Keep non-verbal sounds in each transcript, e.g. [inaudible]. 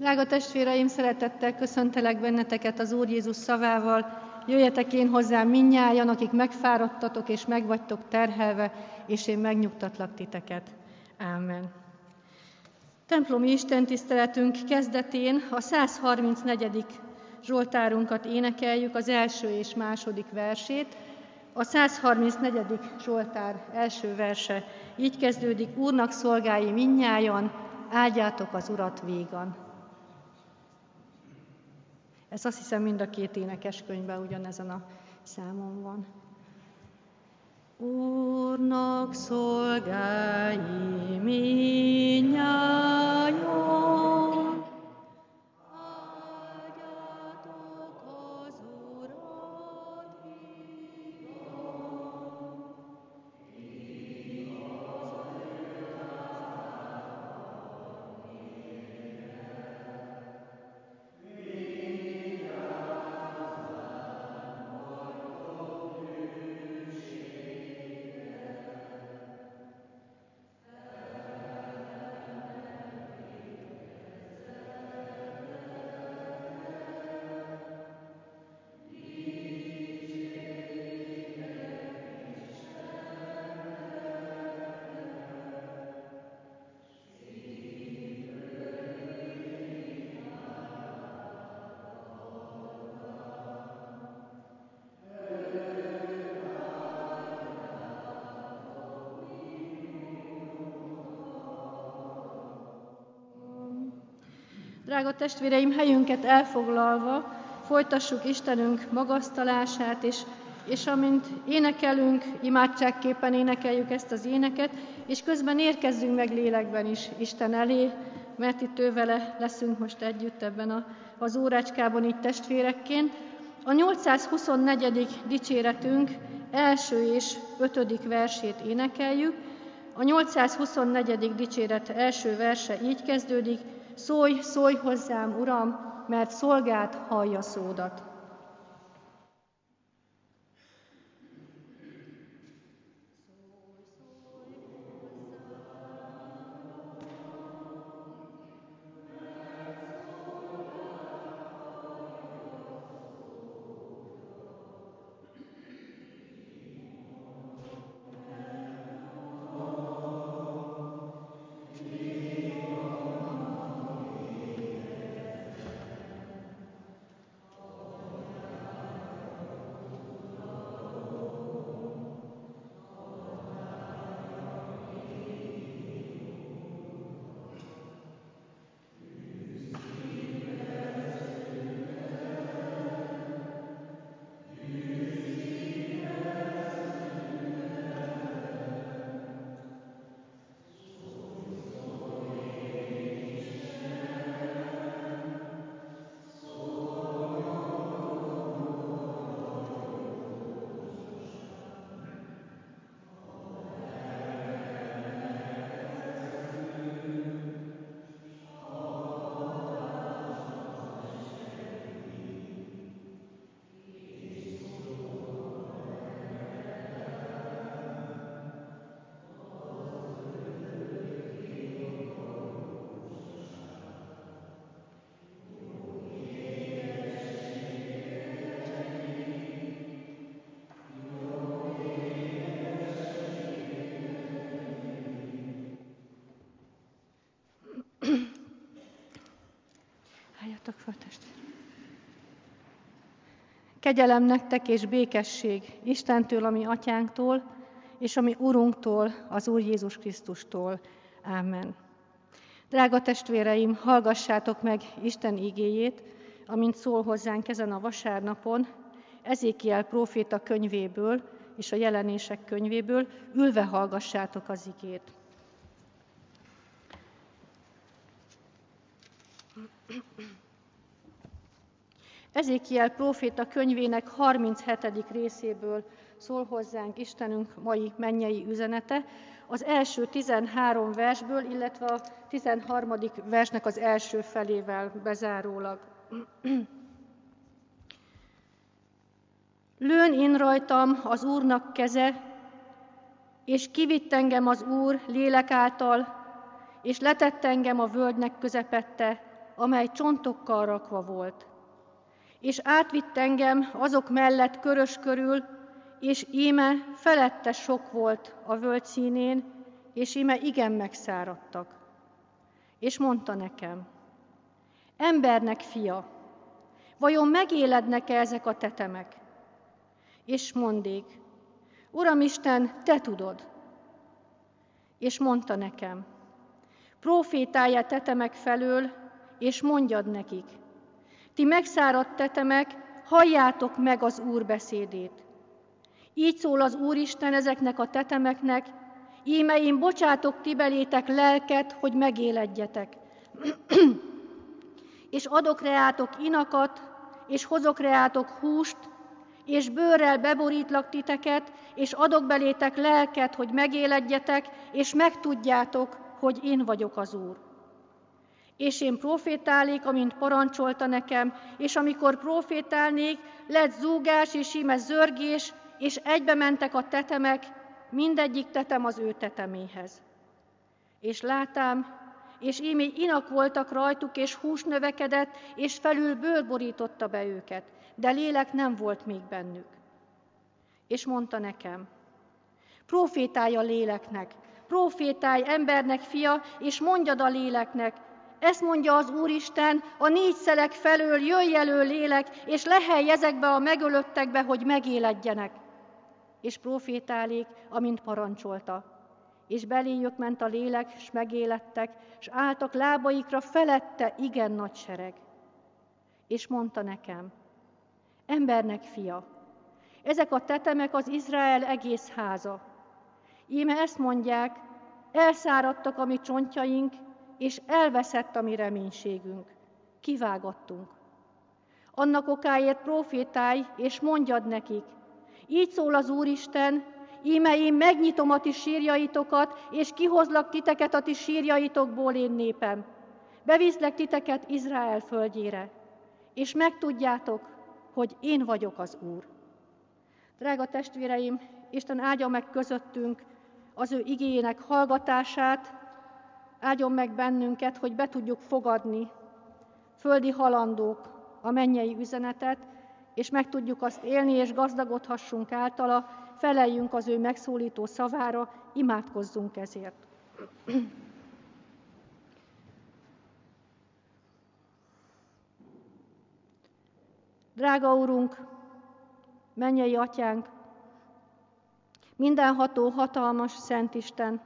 Drága testvéreim, szeretettel köszöntelek benneteket az Úr Jézus szavával. Jöjjetek én hozzám minnyájan, akik megfáradtatok és megvagytok terhelve, és én megnyugtatlak titeket. Ámen. Templomi Isten tiszteletünk kezdetén a 134. Zsoltárunkat énekeljük, az első és második versét. A 134. Zsoltár első verse így kezdődik, Úrnak szolgái minnyájan, áldjátok az Urat vígan. Ez azt hiszem mind a két énekeskönyvben ugyanezen a számon van. Úrnak szolgái minnyájan, Drága testvéreim, helyünket elfoglalva folytassuk Istenünk magasztalását, és, és amint énekelünk, imádságképpen énekeljük ezt az éneket, és közben érkezzünk meg lélekben is Isten elé, mert itt ővele leszünk most együtt ebben a, az órácskában így testvérekként. A 824. dicséretünk első és ötödik versét énekeljük. A 824. dicséret első verse így kezdődik, Szólj, szólj hozzám, Uram, mert szolgált hallja szódat. Kegyelem nektek és békesség Istentől, ami atyánktól, és ami Urunktól, az Úr Jézus Krisztustól. Ámen. Drága testvéreim, hallgassátok meg Isten igéjét, amint szól hozzánk ezen a vasárnapon, Ezékiel próféta könyvéből és a jelenések könyvéből, ülve hallgassátok az igét. Ezékiel próféta könyvének 37. részéből szól hozzánk Istenünk mai mennyei üzenete, az első 13 versből, illetve a 13. versnek az első felével bezárólag. Lőn én rajtam az Úrnak keze, és kivitt engem az Úr lélek által, és letett engem a völgynek közepette, amely csontokkal rakva volt. És átvitt engem azok mellett körös körül, és íme felette sok volt a völgy színén, és íme igen megszáradtak. És mondta nekem, embernek fia, vajon megélednek-e ezek a tetemek? És mondék, Uram Isten, te tudod. És mondta nekem, profétálja tetemek felől, és mondjad nekik, ti megszáradt tetemek, halljátok meg az Úr beszédét. Így szól az Úristen ezeknek a tetemeknek, íme én bocsátok ti belétek lelket, hogy megéledjetek. [clears throat] és adok reátok inakat, és hozok reátok húst, és bőrrel beborítlak titeket, és adok belétek lelket, hogy megéledjetek, és megtudjátok, hogy én vagyok az Úr. És én profétálék, amint parancsolta nekem, és amikor profétálnék, lett zúgás és íme zörgés, és egybe mentek a tetemek, mindegyik tetem az ő teteméhez. És látám, és ímé inak voltak rajtuk, és hús növekedett, és felül bőr borította be őket, de lélek nem volt még bennük. És mondta nekem, profétálj a léleknek, profétálj embernek fia, és mondjad a léleknek, ezt mondja az Úristen, a négy szelek felől jöjj elő lélek, és lehelj ezekbe a megölöttekbe, hogy megéledjenek. És profétálék, amint parancsolta. És beléjük ment a lélek, és megélettek, és álltak lábaikra felette igen nagy sereg. És mondta nekem, embernek fia, ezek a tetemek az Izrael egész háza. Íme ezt mondják, elszáradtak a mi csontjaink, és elveszett a mi reménységünk. Kivágattunk. Annak okáért profétálj, és mondjad nekik, így szól az Úristen, íme én megnyitom a ti sírjaitokat, és kihozlak titeket a ti sírjaitokból én népem. Beviszlek titeket Izrael földjére, és megtudjátok, hogy én vagyok az Úr. Drága testvéreim, Isten áldja meg közöttünk az ő igényének hallgatását, áldjon meg bennünket, hogy be tudjuk fogadni, földi halandók, a mennyei üzenetet, és meg tudjuk azt élni, és gazdagodhassunk általa, feleljünk az ő megszólító szavára, imádkozzunk ezért. Drága Úrunk, mennyei Atyánk, mindenható, hatalmas, szent Isten,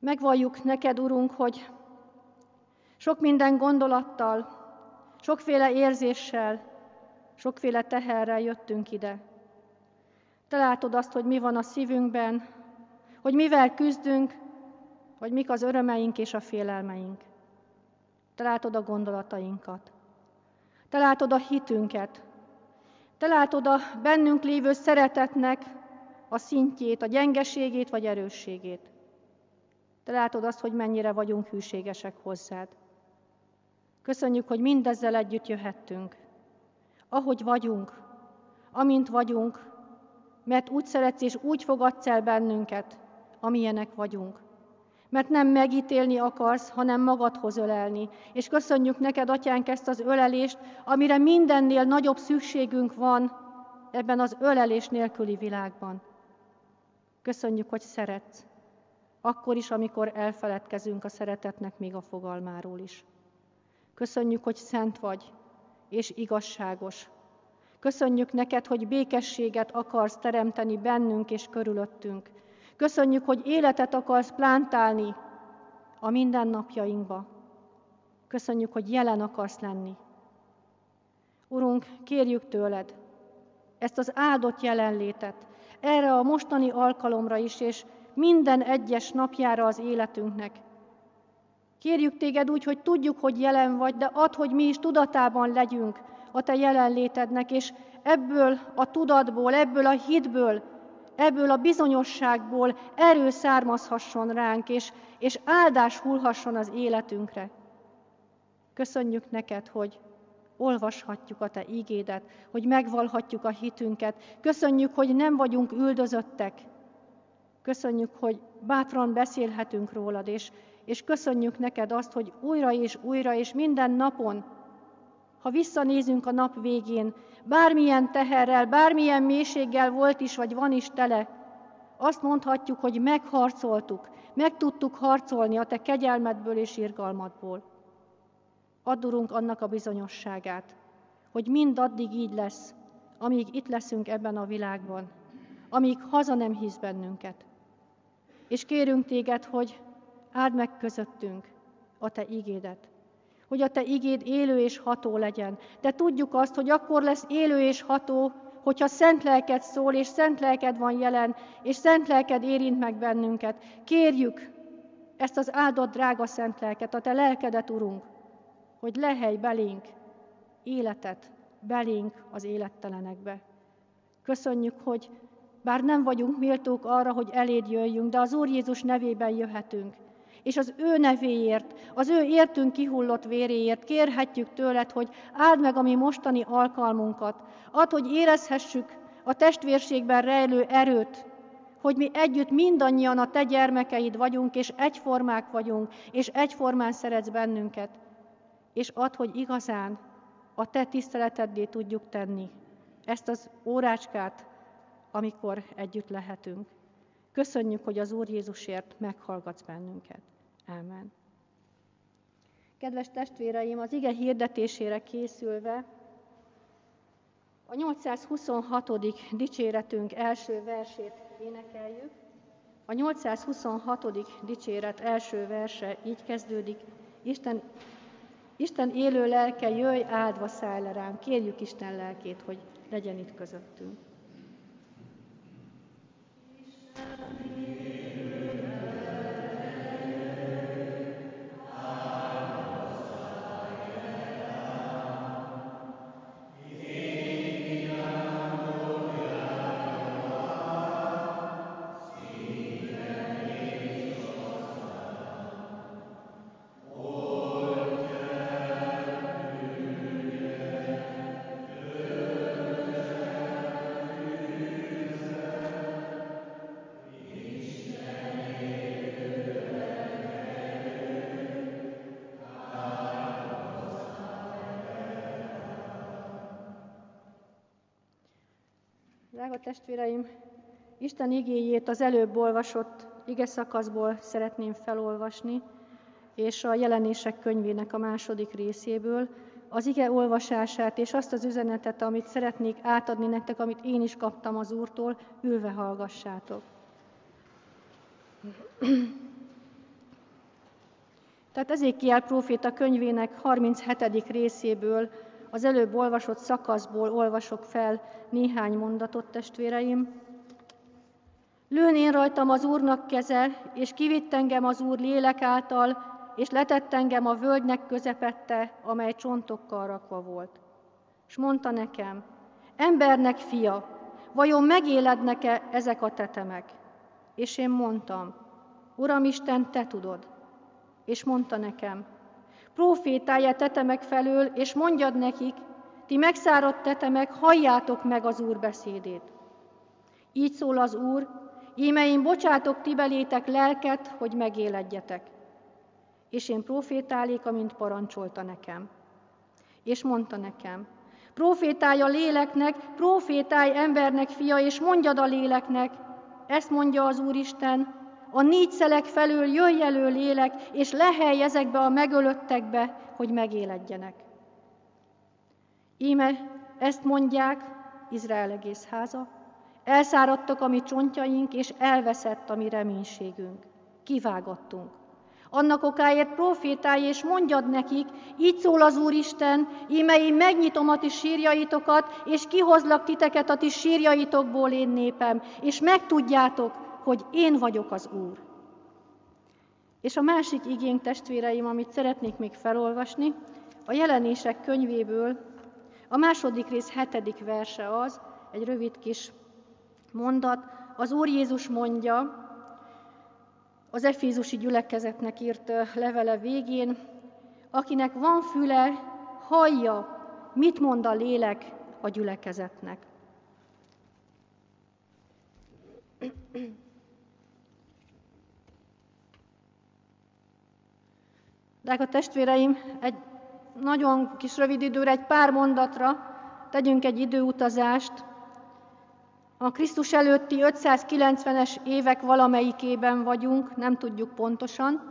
megvalljuk neked, Urunk, hogy sok minden gondolattal, sokféle érzéssel, sokféle teherrel jöttünk ide. Te látod azt, hogy mi van a szívünkben, hogy mivel küzdünk, hogy mik az örömeink és a félelmeink. Te látod a gondolatainkat. Te látod a hitünket. Te látod a bennünk lévő szeretetnek a szintjét, a gyengeségét vagy erősségét. Te látod azt, hogy mennyire vagyunk hűségesek hozzád. Köszönjük, hogy mindezzel együtt jöhettünk. Ahogy vagyunk, amint vagyunk, mert úgy szeretsz és úgy fogadsz el bennünket, amilyenek vagyunk. Mert nem megítélni akarsz, hanem magadhoz ölelni. És köszönjük neked, Atyánk, ezt az ölelést, amire mindennél nagyobb szükségünk van ebben az ölelés nélküli világban. Köszönjük, hogy szeretsz. Akkor is, amikor elfeledkezünk a szeretetnek még a fogalmáról is. Köszönjük, hogy szent vagy, és igazságos. Köszönjük neked, hogy békességet akarsz teremteni bennünk és körülöttünk. Köszönjük, hogy életet akarsz plántálni a mindennapjainkba. Köszönjük, hogy jelen akarsz lenni. Urunk, kérjük tőled ezt az áldott jelenlétet, erre a mostani alkalomra is, és minden egyes napjára az életünknek. Kérjük téged úgy, hogy tudjuk, hogy jelen vagy, de add, hogy mi is tudatában legyünk a te jelenlétednek, és ebből a tudatból, ebből a hitből, ebből a bizonyosságból erő származhasson ránk, és, és áldás hullhasson az életünkre. Köszönjük neked, hogy olvashatjuk a Te ígédet, hogy megvalhatjuk a hitünket. Köszönjük, hogy nem vagyunk üldözöttek. Köszönjük, hogy bátran beszélhetünk rólad, és, és köszönjük neked azt, hogy újra és újra és minden napon, ha visszanézünk a nap végén, bármilyen teherrel, bármilyen mélységgel volt is, vagy van is tele, azt mondhatjuk, hogy megharcoltuk, meg tudtuk harcolni a te kegyelmedből és irgalmadból. Addurunk annak a bizonyosságát, hogy mindaddig így lesz, amíg itt leszünk ebben a világban, amíg haza nem hisz bennünket. És kérünk téged, hogy áld meg közöttünk a te igédet, hogy a te igéd élő és ható legyen. De tudjuk azt, hogy akkor lesz élő és ható, hogyha szent lelked szól, és szent lelked van jelen, és szent lelked érint meg bennünket. Kérjük ezt az áldott drága szent lelket, a te lelkedet, Urunk, hogy lehely belénk életet, belénk az élettelenekbe. Köszönjük, hogy bár nem vagyunk méltók arra, hogy eléd jöjjünk, de az Úr Jézus nevében jöhetünk. És az ő nevéért, az ő értünk kihullott véréért kérhetjük tőled, hogy áld meg a mi mostani alkalmunkat. Add, hogy érezhessük a testvérségben rejlő erőt, hogy mi együtt mindannyian a te gyermekeid vagyunk, és egyformák vagyunk, és egyformán szeretsz bennünket. És add, hogy igazán a te tiszteleteddé tudjuk tenni ezt az órácskát, amikor együtt lehetünk. Köszönjük, hogy az Úr Jézusért meghallgatsz bennünket. Amen. Kedves testvéreim, az ige hirdetésére készülve a 826. dicséretünk első versét énekeljük. A 826. dicséret első verse így kezdődik. Isten, Isten élő lelke, jöjj áldva szállj le rám. Kérjük Isten lelkét, hogy legyen itt közöttünk. Amen. Testvéreim, Isten igéjét az előbb olvasott ige szakaszból szeretném felolvasni, és a jelenések könyvének a második részéből az ige olvasását és azt az üzenetet, amit szeretnék átadni nektek, amit én is kaptam az Úrtól, ülve hallgassátok. Tehát Ezékiel próféta könyvének 37. részéből az előbb olvasott szakaszból olvasok fel néhány mondatot, testvéreim. Lőn én rajtam az Úrnak keze, és kivitt engem az Úr lélek által, és letett engem a völgynek közepette, amely csontokkal rakva volt. És mondta nekem, embernek fia, vajon megélednek-e ezek a tetemek? És én mondtam, Uram Isten, te tudod. És mondta nekem, Profétálja tetemek felől, és mondjad nekik, ti megszáradt tetemek, halljátok meg az Úr beszédét. Így szól az Úr, íme én bocsátok ti belétek lelket, hogy megéledjetek. És én profétálék, amint parancsolta nekem. És mondta nekem, profétálj a léleknek, profétálj embernek, fia, és mondjad a léleknek, ezt mondja az Úristen, a négy szelek felől jöjj elő lélek, és lehelj ezekbe a megölöttekbe, hogy megéledjenek. Íme ezt mondják, Izrael egész háza, elszáradtak a mi csontjaink, és elveszett a mi reménységünk. Kivágattunk. Annak okáért profétálj, és mondjad nekik, így szól az Úristen, íme én megnyitom a ti sírjaitokat, és kihozlak titeket a ti sírjaitokból én népem, és megtudjátok, hogy én vagyok az Úr. És a másik igény, testvéreim, amit szeretnék még felolvasni, a jelenések könyvéből, a második rész hetedik verse az, egy rövid kis mondat, az Úr Jézus mondja, az Efézusi gyülekezetnek írt levele végén, akinek van füle, hallja, mit mond a lélek a gyülekezetnek. Drága testvéreim, egy nagyon kis rövid időre, egy pár mondatra tegyünk egy időutazást. A Krisztus előtti 590-es évek valamelyikében vagyunk, nem tudjuk pontosan.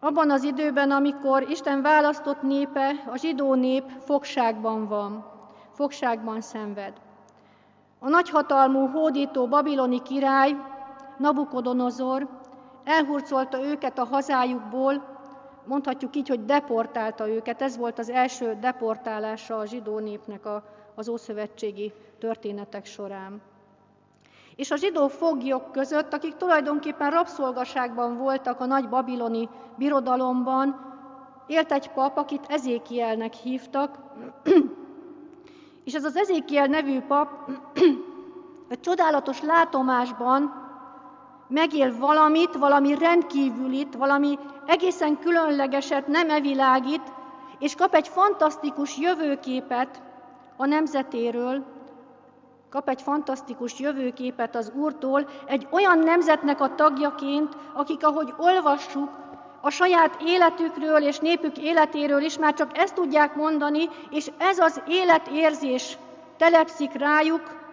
Abban az időben, amikor Isten választott népe, a zsidó nép fogságban van, fogságban szenved. A nagyhatalmú, hódító babiloni király, Nabukodonozor elhurcolta őket a hazájukból, mondhatjuk így, hogy deportálta őket. Ez volt az első deportálása a zsidó népnek a, az ószövetségi történetek során. És a zsidó foglyok között, akik tulajdonképpen rabszolgaságban voltak a nagy babiloni birodalomban, élt egy pap, akit Ezékielnek hívtak, és ez az Ezékiel nevű pap egy csodálatos látomásban megél valamit, valami rendkívülit, valami egészen különlegeset, nem evilágít, és kap egy fantasztikus jövőképet a nemzetéről, kap egy fantasztikus jövőképet az Úrtól, egy olyan nemzetnek a tagjaként, akik, ahogy olvassuk, a saját életükről és népük életéről is már csak ezt tudják mondani, és ez az életérzés telepszik rájuk,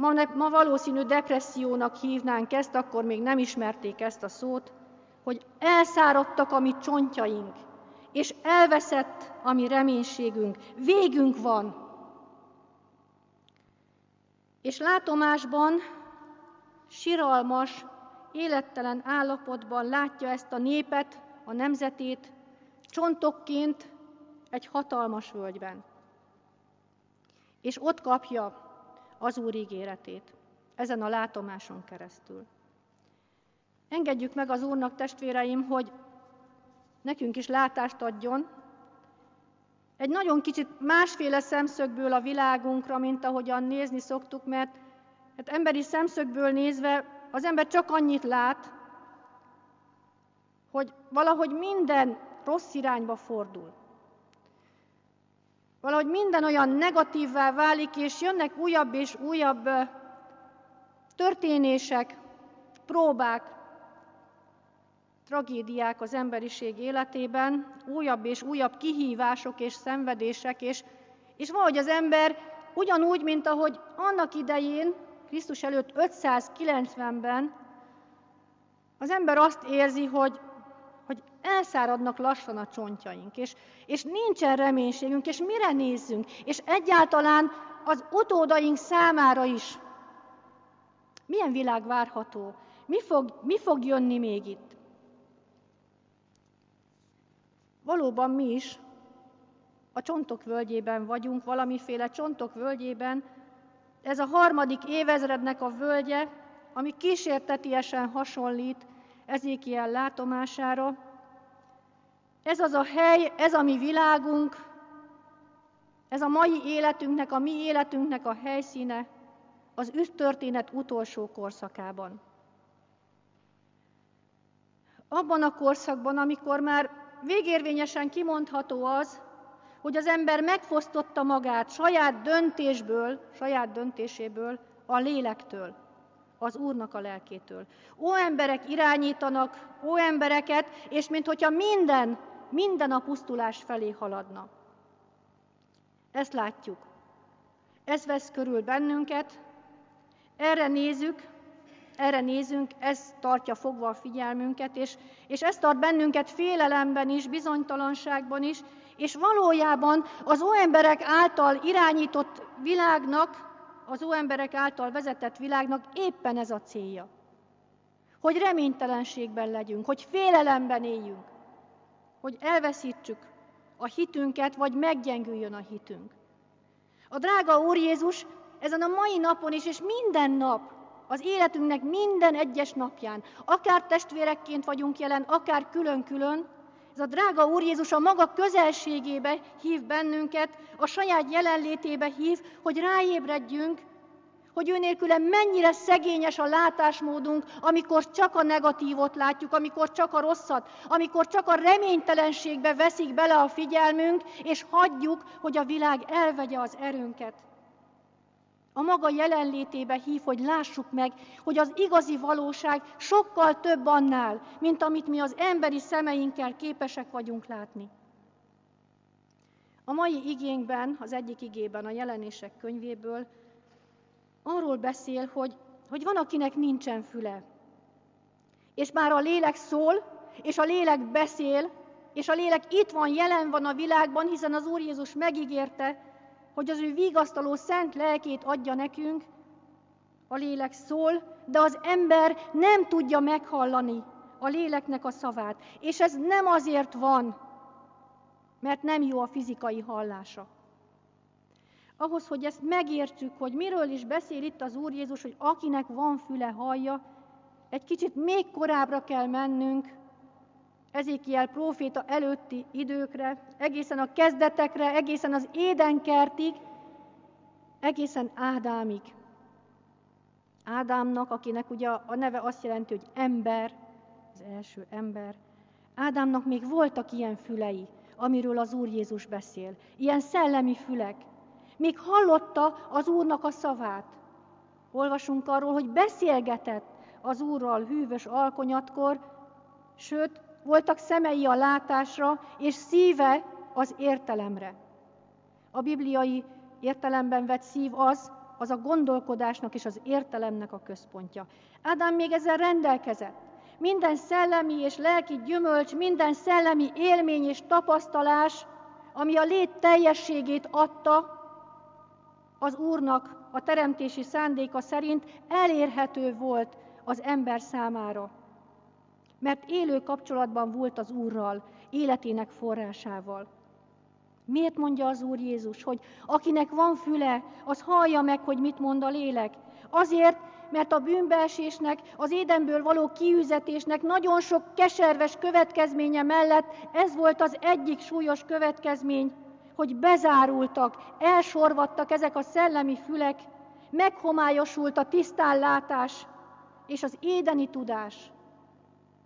Ma, ma valószínű depressziónak hívnánk ezt, akkor még nem ismerték ezt a szót, hogy elszáradtak a mi csontjaink, és elveszett a mi reménységünk, végünk van. És látomásban, siralmas, élettelen állapotban látja ezt a népet, a nemzetét, csontokként egy hatalmas völgyben. És ott kapja az Úr ígéretét, ezen a látomáson keresztül. Engedjük meg az Úrnak, testvéreim, hogy nekünk is látást adjon, egy nagyon kicsit másféle szemszögből a világunkra, mint ahogyan nézni szoktuk, mert hát emberi szemszögből nézve az ember csak annyit lát, hogy valahogy minden rossz irányba fordul. Valahogy minden olyan negatívvá válik, és jönnek újabb és újabb történések, próbák, tragédiák az emberiség életében, újabb és újabb kihívások és szenvedések, és, és valahogy az ember ugyanúgy, mint ahogy annak idején, Krisztus előtt 590-ben, az ember azt érzi, hogy hogy elszáradnak lassan a csontjaink, és, és nincsen reménységünk, és mire nézzünk, és egyáltalán az utódaink számára is. Milyen világ várható? Mi fog, mi fog jönni még itt? Valóban mi is a csontok völgyében vagyunk, valamiféle csontok völgyében. Ez a harmadik évezrednek a völgye, ami kísértetiesen hasonlít Ezékiel látomására. Ez az a hely, ez a mi világunk, ez a mai életünknek, a mi életünknek a helyszíne az űrtörténet utolsó korszakában. Abban a korszakban, amikor már végérvényesen kimondható az, hogy az ember megfosztotta magát saját döntésből, saját döntéséből, a lélektől az Úrnak a lelkétől. Ó emberek irányítanak, ó embereket, és minthogyha minden, minden a pusztulás felé haladna. Ezt látjuk. Ez vesz körül bennünket, erre nézzük, erre nézünk, ez tartja fogva a figyelmünket, és, és ez tart bennünket félelemben is, bizonytalanságban is, és valójában az ó emberek által irányított világnak az óemberek által vezetett világnak éppen ez a célja. Hogy reménytelenségben legyünk, hogy félelemben éljünk, hogy elveszítsük a hitünket, vagy meggyengüljön a hitünk. A drága Úr Jézus ezen a mai napon is, és minden nap, az életünknek minden egyes napján, akár testvérekként vagyunk jelen, akár külön-külön, ez a drága Úr Jézus a maga közelségébe hív bennünket, a saját jelenlétébe hív, hogy ráébredjünk, hogy ő nélküle mennyire szegényes a látásmódunk, amikor csak a negatívot látjuk, amikor csak a rosszat, amikor csak a reménytelenségbe veszik bele a figyelmünk, és hagyjuk, hogy a világ elvegye az erőnket. A maga jelenlétébe hív, hogy lássuk meg, hogy az igazi valóság sokkal több annál, mint amit mi az emberi szemeinkkel képesek vagyunk látni. A mai igénkben, az egyik igében, a jelenések könyvéből arról beszél, hogy, hogy van, akinek nincsen füle. És már a lélek szól, és a lélek beszél, és a lélek itt van, jelen van a világban, hiszen az Úr Jézus megígérte, hogy az ő vigasztaló szent lelkét adja nekünk, a lélek szól, de az ember nem tudja meghallani a léleknek a szavát. És ez nem azért van, mert nem jó a fizikai hallása. Ahhoz, hogy ezt megértsük, hogy miről is beszél itt az Úr Jézus, hogy akinek van füle hallja, egy kicsit még korábbra kell mennünk, Ezékiel próféta előtti időkre, egészen a kezdetekre, egészen az édenkertig, egészen Ádámig. Ádámnak, akinek ugye a neve azt jelenti, hogy ember, az első ember, Ádámnak még voltak ilyen fülei, amiről az Úr Jézus beszél. Ilyen szellemi fülek. Még hallotta az Úrnak a szavát. Olvasunk arról, hogy beszélgetett az Úrral hűvös alkonyatkor, sőt, voltak szemei a látásra, és szíve az értelemre. A bibliai értelemben vett szív az, az a gondolkodásnak és az értelemnek a központja. Ádám még ezzel rendelkezett. Minden szellemi és lelki gyümölcs, minden szellemi élmény és tapasztalás, ami a lét teljességét adta, az Úrnak a teremtési szándéka szerint elérhető volt az ember számára mert élő kapcsolatban volt az Úrral, életének forrásával. Miért mondja az Úr Jézus, hogy akinek van füle, az hallja meg, hogy mit mond a lélek? Azért, mert a bűnbeesésnek, az édenből való kiüzetésnek nagyon sok keserves következménye mellett ez volt az egyik súlyos következmény, hogy bezárultak, elsorvadtak ezek a szellemi fülek, meghomályosult a tisztánlátás és az édeni tudás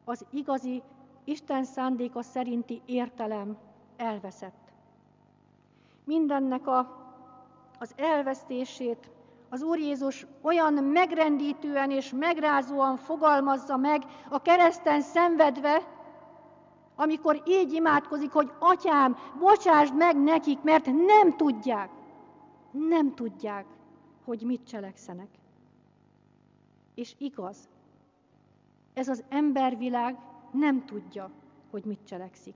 az igazi Isten szándéka szerinti értelem elveszett. Mindennek a, az elvesztését az Úr Jézus olyan megrendítően és megrázóan fogalmazza meg a kereszten szenvedve, amikor így imádkozik, hogy atyám, bocsásd meg nekik, mert nem tudják, nem tudják, hogy mit cselekszenek. És igaz, ez az embervilág nem tudja, hogy mit cselekszik.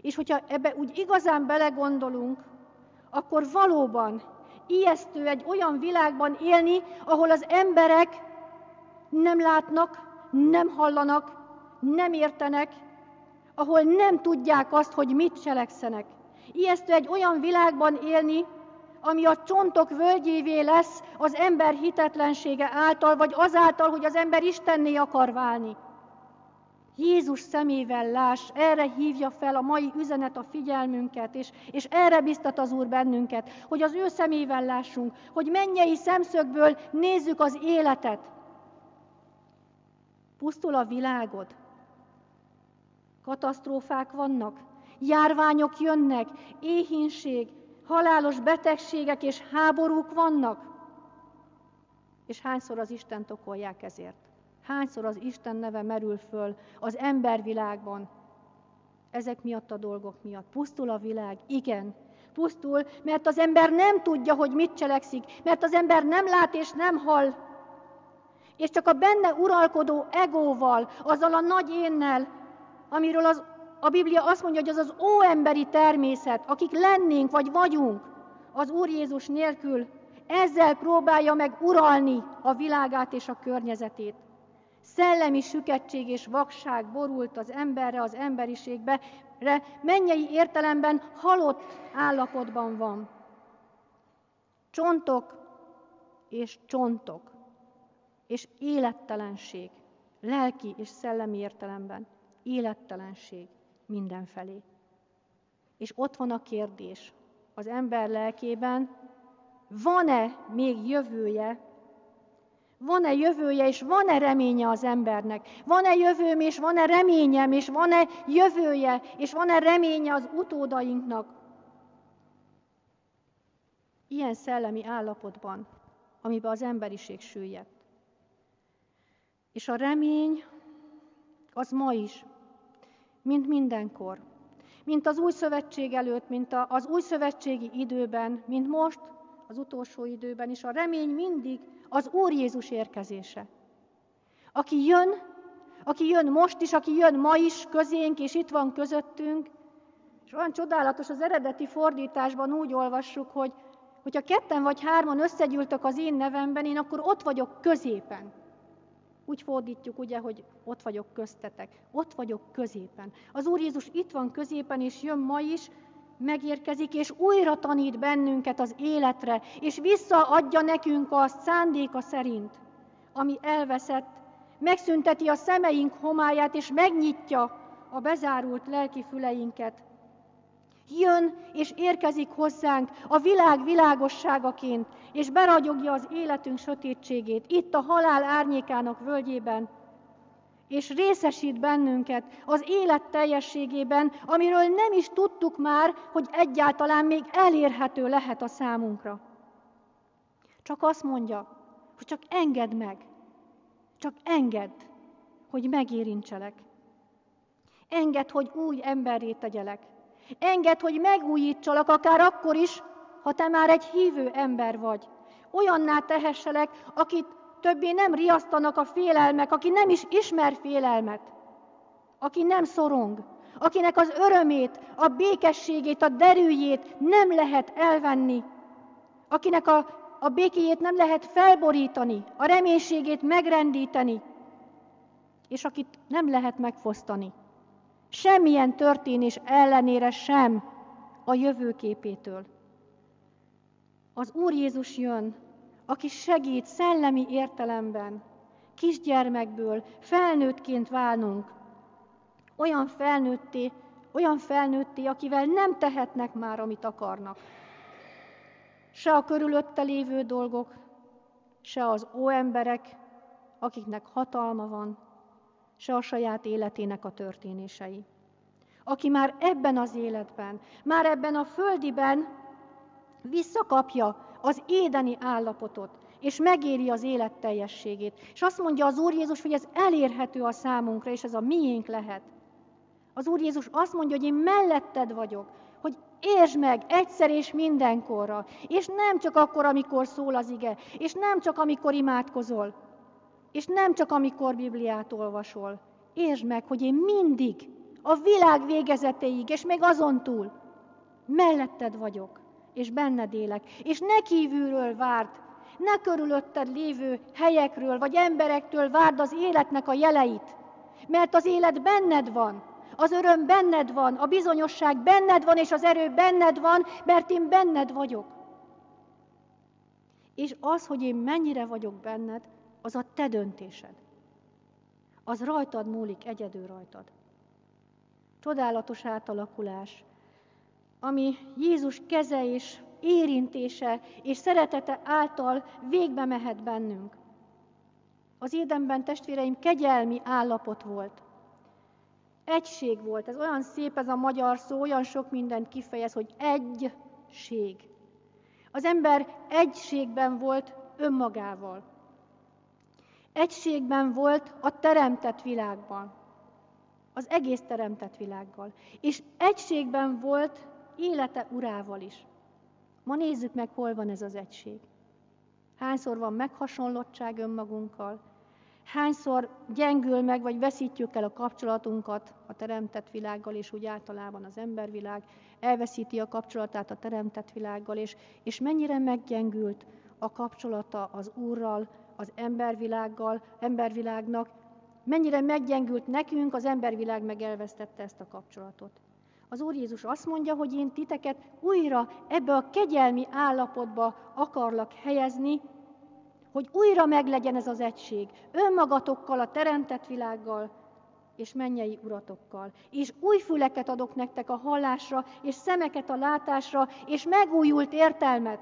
És hogyha ebbe úgy igazán belegondolunk, akkor valóban ijesztő egy olyan világban élni, ahol az emberek nem látnak, nem hallanak, nem értenek, ahol nem tudják azt, hogy mit cselekszenek. Ijesztő egy olyan világban élni, ami a csontok völgyévé lesz az ember hitetlensége által, vagy azáltal, hogy az ember Istenné akar válni. Jézus szemével láss, erre hívja fel a mai üzenet a figyelmünket, és, és erre biztat az Úr bennünket, hogy az ő szemével lássunk, hogy mennyei szemszögből nézzük az életet. Pusztul a világod. Katasztrófák vannak, járványok jönnek, éhínség, halálos betegségek és háborúk vannak. És hányszor az Isten okolják ezért? Hányszor az Isten neve merül föl az embervilágban? Ezek miatt a dolgok miatt. Pusztul a világ? Igen. Pusztul, mert az ember nem tudja, hogy mit cselekszik, mert az ember nem lát és nem hall. És csak a benne uralkodó egóval, azzal a nagy énnel, amiről az a Biblia azt mondja, hogy az az óemberi természet, akik lennénk vagy vagyunk, az Úr Jézus nélkül, ezzel próbálja meg uralni a világát és a környezetét. Szellemi süketség és vakság borult az emberre, az emberiségbe, mennyei értelemben halott állapotban van. Csontok és csontok, és élettelenség, lelki és szellemi értelemben, élettelenség mindenfelé. És ott van a kérdés az ember lelkében, van-e még jövője, van-e jövője, és van-e reménye az embernek? Van-e jövőm, és van-e reményem, és van-e jövője, és van-e reménye az utódainknak? Ilyen szellemi állapotban, amiben az emberiség süllyedt. És a remény az ma is, mint mindenkor, mint az új szövetség előtt, mint az új szövetségi időben, mint most, az utolsó időben is, a remény mindig az Úr Jézus érkezése. Aki jön, aki jön most is, aki jön ma is közénk, és itt van közöttünk, és olyan csodálatos, az eredeti fordításban úgy olvassuk, hogy hogyha ketten vagy hárman összegyűltök az én nevemben, én akkor ott vagyok középen. Úgy fordítjuk, ugye, hogy ott vagyok köztetek. Ott vagyok középen. Az Úr Jézus itt van középen, és jön ma is, megérkezik, és újra tanít bennünket az életre, és visszaadja nekünk azt szándéka szerint, ami elveszett, megszünteti a szemeink homályát, és megnyitja a bezárult lelki füleinket. Jön és érkezik hozzánk a világ világosságaként, és beragyogja az életünk sötétségét, itt a halál árnyékának völgyében, és részesít bennünket az élet teljességében, amiről nem is tudtuk már, hogy egyáltalán még elérhető lehet a számunkra. Csak azt mondja, hogy csak engedd meg, csak engedd, hogy megérintselek. Engedd, hogy új emberré tegyelek. Engedd, hogy megújítsalak, akár akkor is, ha te már egy hívő ember vagy. Olyanná tehesselek, akit többé nem riasztanak a félelmek, aki nem is ismer félelmet, aki nem szorong, akinek az örömét, a békességét, a derűjét nem lehet elvenni, akinek a, a békéjét nem lehet felborítani, a reménységét megrendíteni, és akit nem lehet megfosztani. Semmilyen történés ellenére sem a jövőképétől. Az Úr Jézus jön, aki segít szellemi értelemben, kisgyermekből felnőttként válnunk, olyan felnőtté, olyan felnőtté, akivel nem tehetnek már, amit akarnak. Se a körülötte lévő dolgok, se az óemberek, akiknek hatalma van, se a saját életének a történései. Aki már ebben az életben, már ebben a földiben visszakapja az édeni állapotot, és megéri az élet teljességét. És azt mondja az Úr Jézus, hogy ez elérhető a számunkra, és ez a miénk lehet. Az Úr Jézus azt mondja, hogy én melletted vagyok, hogy értsd meg egyszer és mindenkorra, és nem csak akkor, amikor szól az ige, és nem csak amikor imádkozol, és nem csak amikor Bibliát olvasol. Értsd meg, hogy én mindig, a világ végezetéig, és még azon túl, melletted vagyok és benned élek. És ne kívülről várd, ne körülötted lévő helyekről vagy emberektől várd az életnek a jeleit, mert az élet benned van, az öröm benned van, a bizonyosság benned van, és az erő benned van, mert én benned vagyok. És az, hogy én mennyire vagyok benned, az a te döntésed. Az rajtad múlik, egyedül rajtad. Csodálatos átalakulás, ami Jézus keze és érintése és szeretete által végbe mehet bennünk. Az édenben, testvéreim, kegyelmi állapot volt. Egység volt. Ez olyan szép ez a magyar szó, olyan sok mindent kifejez, hogy egység. Az ember egységben volt önmagával. Egységben volt a teremtett világban. Az egész teremtett világgal. És egységben volt élete urával is. Ma nézzük meg, hol van ez az egység. Hányszor van meghasonlottság önmagunkkal, hányszor gyengül meg, vagy veszítjük el a kapcsolatunkat a teremtett világgal, és úgy általában az embervilág elveszíti a kapcsolatát a teremtett világgal, és, és mennyire meggyengült a kapcsolata az Úrral, az embervilággal, embervilágnak, mennyire meggyengült nekünk, az embervilág meg elvesztette ezt a kapcsolatot. Az Úr Jézus azt mondja, hogy én titeket újra ebbe a kegyelmi állapotba akarlak helyezni, hogy újra meglegyen ez az egység, önmagatokkal, a teremtett világgal, és mennyei uratokkal. És új füleket adok nektek a hallásra, és szemeket a látásra, és megújult értelmet,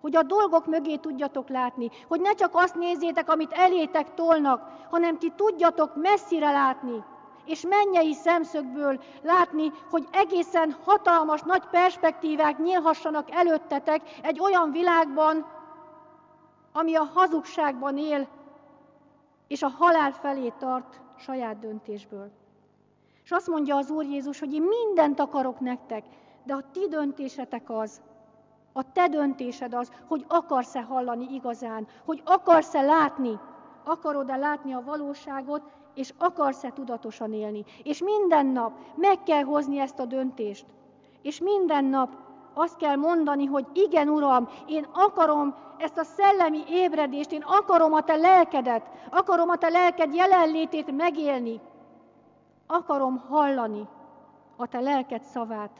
hogy a dolgok mögé tudjatok látni, hogy ne csak azt nézzétek, amit elétek tolnak, hanem ti tudjatok messzire látni, és mennyei szemszögből látni, hogy egészen hatalmas, nagy perspektívák nyílhassanak előttetek egy olyan világban, ami a hazugságban él, és a halál felé tart saját döntésből. És azt mondja az Úr Jézus, hogy én mindent akarok nektek, de a ti döntésetek az, a te döntésed az, hogy akarsz-e hallani igazán, hogy akarsz-e látni, akarod-e látni a valóságot, és akarsz-e tudatosan élni. És minden nap meg kell hozni ezt a döntést. És minden nap azt kell mondani, hogy igen, Uram, én akarom ezt a szellemi ébredést, én akarom a Te lelkedet, akarom a Te lelked jelenlétét megélni. Akarom hallani a Te lelked szavát.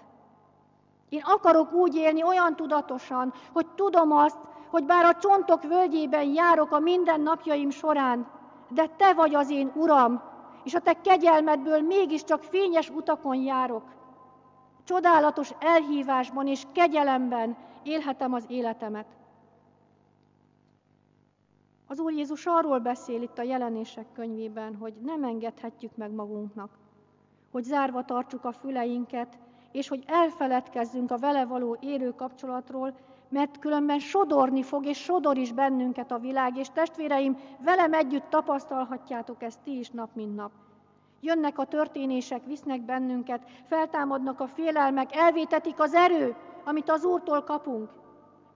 Én akarok úgy élni olyan tudatosan, hogy tudom azt, hogy bár a csontok völgyében járok a minden napjaim során, de Te vagy az én Uram, és a Te kegyelmedből mégiscsak fényes utakon járok. Csodálatos elhívásban és kegyelemben élhetem az életemet. Az Úr Jézus arról beszél itt a jelenések könyvében, hogy nem engedhetjük meg magunknak, hogy zárva tartsuk a füleinket, és hogy elfeledkezzünk a vele való élő kapcsolatról, mert különben sodorni fog, és sodor is bennünket a világ, és testvéreim, velem együtt tapasztalhatjátok ezt ti is nap, mint nap. Jönnek a történések, visznek bennünket, feltámadnak a félelmek, elvétetik az erő, amit az Úrtól kapunk.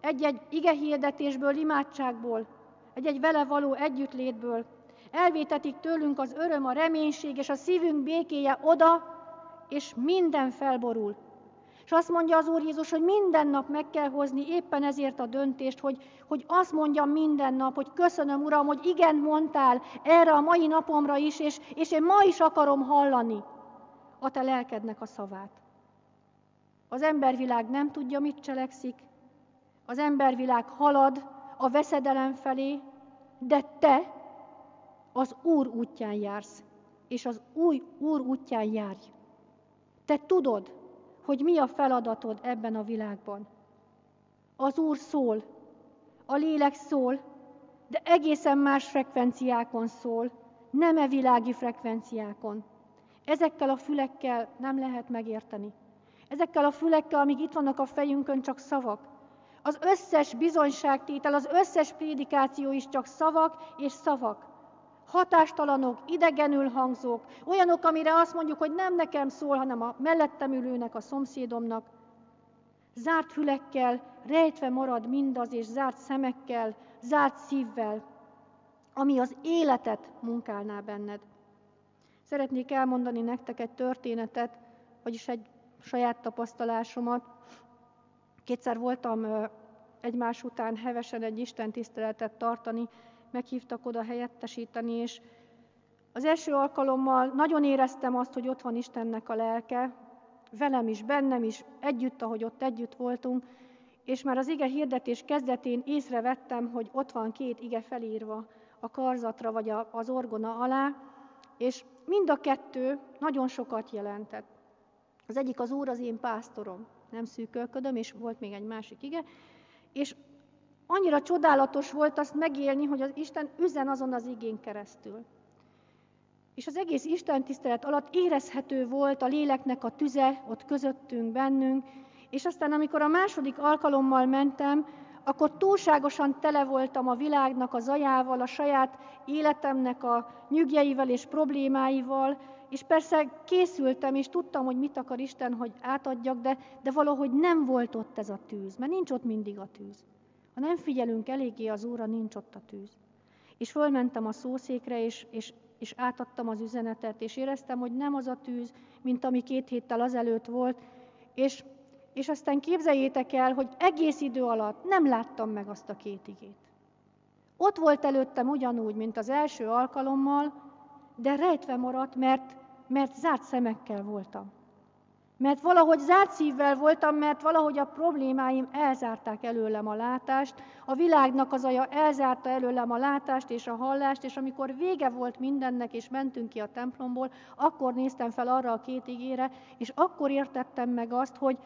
Egy-egy igehirdetésből, imádságból, egy-egy vele való együttlétből. Elvétetik tőlünk az öröm, a reménység és a szívünk békéje oda, és minden felborul. És azt mondja az Úr Jézus, hogy minden nap meg kell hozni éppen ezért a döntést, hogy, hogy azt mondjam minden nap, hogy köszönöm, Uram, hogy igen mondtál erre a mai napomra is, és, és én ma is akarom hallani a te lelkednek a szavát. Az embervilág nem tudja, mit cselekszik, az embervilág halad a veszedelem felé, de te az Úr útján jársz, és az új Úr útján járj. Te tudod, hogy mi a feladatod ebben a világban. Az Úr szól, a lélek szól, de egészen más frekvenciákon szól, nem e világi frekvenciákon. Ezekkel a fülekkel nem lehet megérteni. Ezekkel a fülekkel, amíg itt vannak a fejünkön, csak szavak. Az összes bizonyságtétel, az összes prédikáció is csak szavak és szavak hatástalanok, idegenül hangzók, olyanok, amire azt mondjuk, hogy nem nekem szól, hanem a mellettem ülőnek, a szomszédomnak. Zárt fülekkel, rejtve marad mindaz, és zárt szemekkel, zárt szívvel, ami az életet munkálná benned. Szeretnék elmondani nektek egy történetet, vagyis egy saját tapasztalásomat. Kétszer voltam egymás után hevesen egy Isten tiszteletet tartani, meghívtak oda helyettesíteni, és az első alkalommal nagyon éreztem azt, hogy ott van Istennek a lelke, velem is, bennem is, együtt, ahogy ott együtt voltunk, és már az ige hirdetés kezdetén észrevettem, hogy ott van két ige felírva a karzatra vagy az orgona alá, és mind a kettő nagyon sokat jelentett. Az egyik az Úr az én pásztorom, nem szűkölködöm, és volt még egy másik ige, és annyira csodálatos volt azt megélni, hogy az Isten üzen azon az igén keresztül. És az egész Isten tisztelet alatt érezhető volt a léleknek a tüze ott közöttünk, bennünk, és aztán amikor a második alkalommal mentem, akkor túlságosan tele voltam a világnak a zajával, a saját életemnek a nyügjeivel és problémáival, és persze készültem, és tudtam, hogy mit akar Isten, hogy átadjak, de, de valahogy nem volt ott ez a tűz, mert nincs ott mindig a tűz. Ha nem figyelünk eléggé az Úrra, nincs ott a tűz. És fölmentem a szószékre, és, és, és átadtam az üzenetet, és éreztem, hogy nem az a tűz, mint ami két héttel azelőtt volt, és, és aztán képzeljétek el, hogy egész idő alatt nem láttam meg azt a két igét. Ott volt előttem ugyanúgy, mint az első alkalommal, de rejtve maradt, mert, mert zárt szemekkel voltam. Mert valahogy zárt szívvel voltam, mert valahogy a problémáim elzárták előlem a látást, a világnak az aja elzárta előlem a látást és a hallást, és amikor vége volt mindennek, és mentünk ki a templomból, akkor néztem fel arra a két igére, és akkor értettem meg azt, hogy,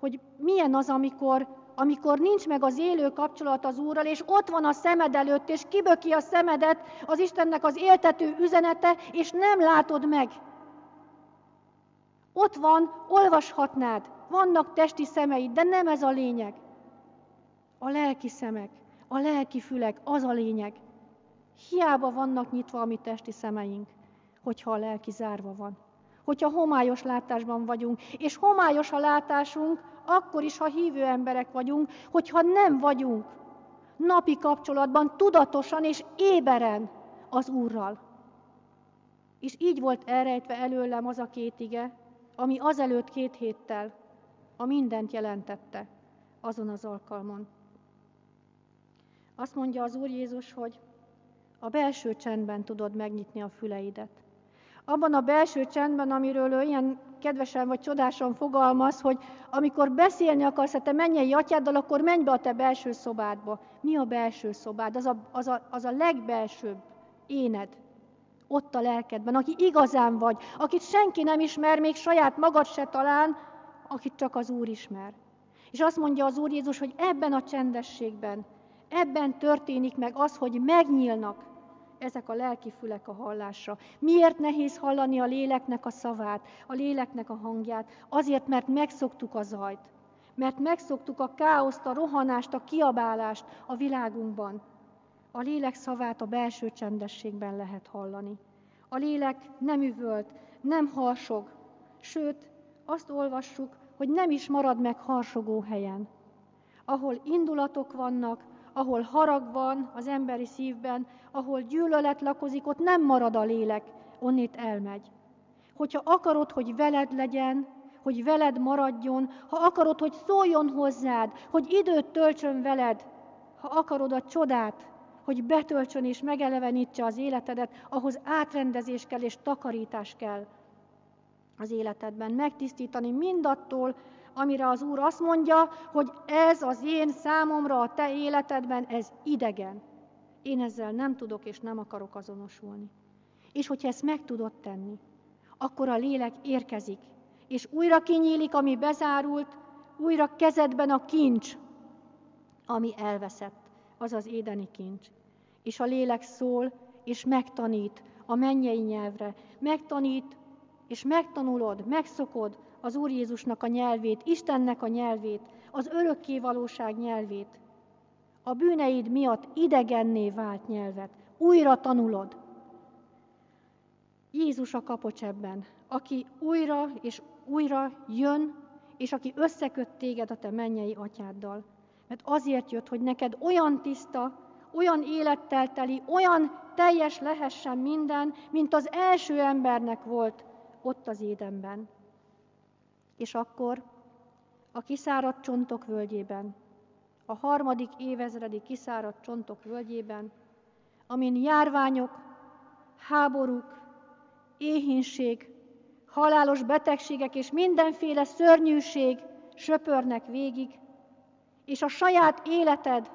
hogy milyen az, amikor, amikor nincs meg az élő kapcsolat az Úrral, és ott van a szemed előtt, és kiböki a szemedet az Istennek az éltető üzenete, és nem látod meg. Ott van, olvashatnád, vannak testi szemeid, de nem ez a lényeg. A lelki szemek, A lelki fülek, az a lényeg. Hiába vannak nyitva a mi testi szemeink, hogyha a lelki zárva van. Hogyha homályos látásban vagyunk, és homályos a látásunk, akkor is, ha hívő emberek vagyunk, hogyha nem vagyunk napi kapcsolatban, tudatosan és éberen az Úrral. És így volt elrejtve előlem az a két ige, ami azelőtt két héttel a mindent jelentette azon az alkalmon. Azt mondja az Úr Jézus, hogy a belső csendben tudod megnyitni a füleidet. Abban a belső csendben, amiről ő ilyen kedvesen vagy csodásan fogalmaz, hogy amikor beszélni akarsz a te mennyei atyáddal, akkor menj be a te belső szobádba. Mi a belső szobád? Az a, az a, az a legbelsőbb éned, ott a lelkedben, aki igazán vagy, akit senki nem ismer, még saját magad se talán, akit csak az Úr ismer. És azt mondja az Úr Jézus, hogy ebben a csendességben, ebben történik meg az, hogy megnyílnak ezek a lelki fülek a hallásra. Miért nehéz hallani a léleknek a szavát, a léleknek a hangját? Azért, mert megszoktuk a zajt. Mert megszoktuk a káoszt, a rohanást, a kiabálást a világunkban. A lélek szavát a belső csendességben lehet hallani. A lélek nem üvölt, nem harsog, sőt, azt olvassuk, hogy nem is marad meg harsogó helyen. Ahol indulatok vannak, ahol harag van az emberi szívben, ahol gyűlölet lakozik, ott nem marad a lélek, onnét elmegy. Hogyha akarod, hogy veled legyen, hogy veled maradjon, ha akarod, hogy szóljon hozzád, hogy időt töltsön veled, ha akarod a csodát, hogy betöltsön és megelevenítse az életedet, ahhoz átrendezés kell és takarítás kell az életedben. Megtisztítani mindattól, amire az Úr azt mondja, hogy ez az én számomra a te életedben, ez idegen. Én ezzel nem tudok és nem akarok azonosulni. És hogyha ezt meg tudod tenni, akkor a lélek érkezik, és újra kinyílik, ami bezárult, újra kezedben a kincs, ami elveszett az az édeni kincs. És a lélek szól, és megtanít a mennyei nyelvre, megtanít, és megtanulod, megszokod az Úr Jézusnak a nyelvét, Istennek a nyelvét, az örökké valóság nyelvét. A bűneid miatt idegenné vált nyelvet. Újra tanulod. Jézus a kapocs ebben, aki újra és újra jön, és aki összeköt téged a te mennyei atyáddal. Mert azért jött, hogy neked olyan tiszta, olyan élettel teli, olyan teljes lehessen minden, mint az első embernek volt ott az édenben. És akkor a kiszáradt csontok völgyében, a harmadik évezredi kiszáradt csontok völgyében, amin járványok, háborúk, éhínség, halálos betegségek és mindenféle szörnyűség söpörnek végig, és a saját életed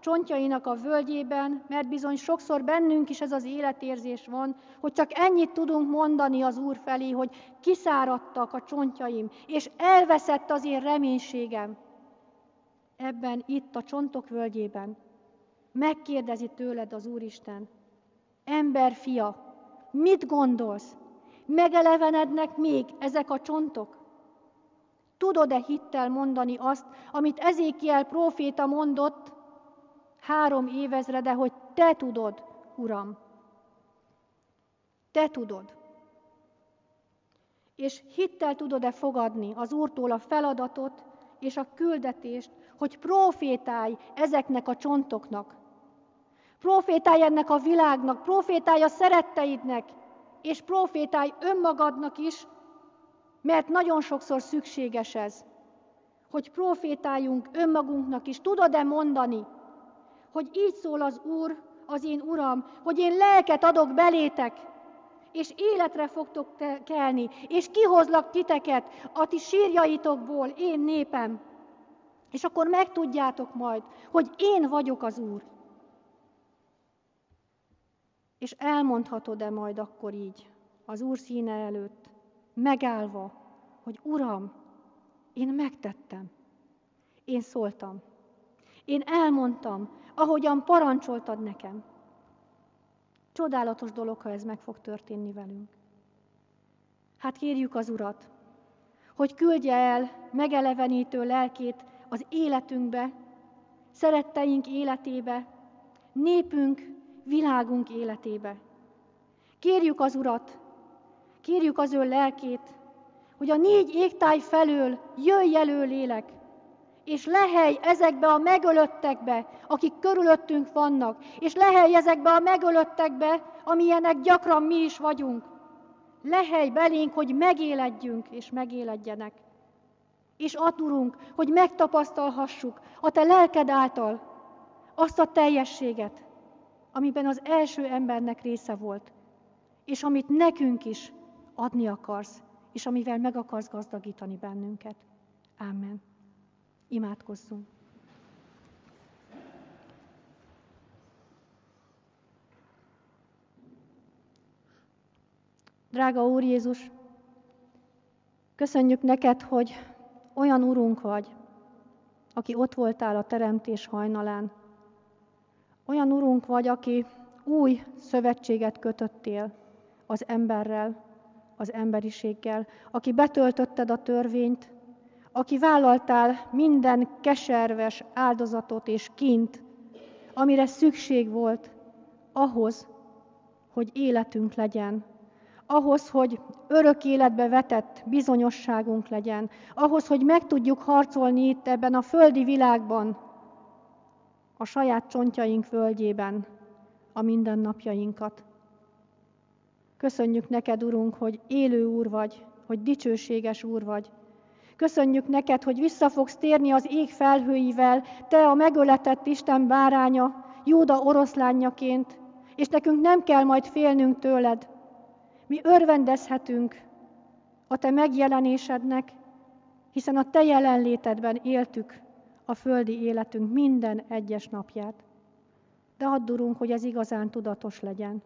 csontjainak a völgyében, mert bizony sokszor bennünk is ez az életérzés van, hogy csak ennyit tudunk mondani az Úr felé, hogy kiszáradtak a csontjaim, és elveszett az én reménységem. Ebben, itt a csontok völgyében megkérdezi tőled az Úristen, ember fia, mit gondolsz? Megelevenednek még ezek a csontok? Tudod-e hittel mondani azt, amit Ezékiel próféta mondott, három évezrede, hogy te tudod, Uram. Te tudod. És hittel tudod-e fogadni az Úrtól a feladatot és a küldetést, hogy profétálj ezeknek a csontoknak. Profétálj ennek a világnak, profétálj a szeretteidnek, és profétálj önmagadnak is, mert nagyon sokszor szükséges ez, hogy profétáljunk önmagunknak is. Tudod-e mondani, hogy így szól az Úr, az én Uram, hogy én lelket adok belétek, és életre fogtok kelni, és kihozlak titeket a ti sírjaitokból, én népem. És akkor megtudjátok majd, hogy én vagyok az Úr. És elmondhatod-e majd akkor így, az Úr színe előtt, megállva, hogy Uram, én megtettem, én szóltam, én elmondtam, ahogyan parancsoltad nekem. Csodálatos dolog, ha ez meg fog történni velünk. Hát kérjük az Urat, hogy küldje el megelevenítő lelkét az életünkbe, szeretteink életébe, népünk, világunk életébe. Kérjük az Urat, kérjük az ő lelkét, hogy a négy égtáj felől jöjj elő lélek, és lehely ezekbe a megölöttekbe, akik körülöttünk vannak, és lehely ezekbe a megölöttekbe, amilyenek gyakran mi is vagyunk. Lehely belénk, hogy megéledjünk és megéledjenek. És adurunk, hogy megtapasztalhassuk a te lelked által azt a teljességet, amiben az első embernek része volt, és amit nekünk is adni akarsz, és amivel meg akarsz gazdagítani bennünket. Amen. Imádkozzunk. Drága Úr Jézus, köszönjük neked, hogy olyan Urunk vagy, aki ott voltál a teremtés hajnalán. Olyan Urunk vagy, aki új szövetséget kötöttél az emberrel, az emberiséggel, aki betöltötted a törvényt, aki vállaltál minden keserves áldozatot és kint, amire szükség volt ahhoz, hogy életünk legyen, ahhoz, hogy örök életbe vetett bizonyosságunk legyen, ahhoz, hogy meg tudjuk harcolni itt ebben a földi világban, a saját csontjaink földjében a mindennapjainkat. Köszönjük neked, Urunk, hogy élő Úr vagy, hogy dicsőséges Úr vagy, Köszönjük neked, hogy vissza fogsz térni az ég felhőivel, te a megöletett Isten báránya, Júda oroszlányaként, és nekünk nem kell majd félnünk tőled. Mi örvendezhetünk a te megjelenésednek, hiszen a te jelenlétedben éltük a földi életünk minden egyes napját. De addurunk, hogy ez igazán tudatos legyen.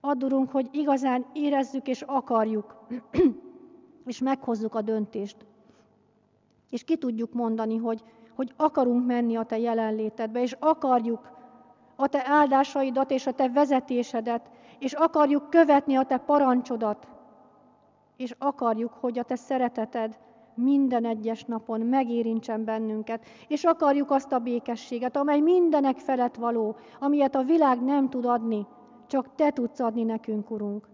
Addurunk, hogy igazán érezzük és akarjuk, [clears throat] és meghozzuk a döntést, és ki tudjuk mondani, hogy, hogy akarunk menni a Te jelenlétedbe, és akarjuk a Te áldásaidat és a Te vezetésedet, és akarjuk követni a Te parancsodat, és akarjuk, hogy a Te szereteted minden egyes napon megérintsen bennünket, és akarjuk azt a békességet, amely mindenek felett való, amilyet a világ nem tud adni, csak Te tudsz adni nekünk, Urunk.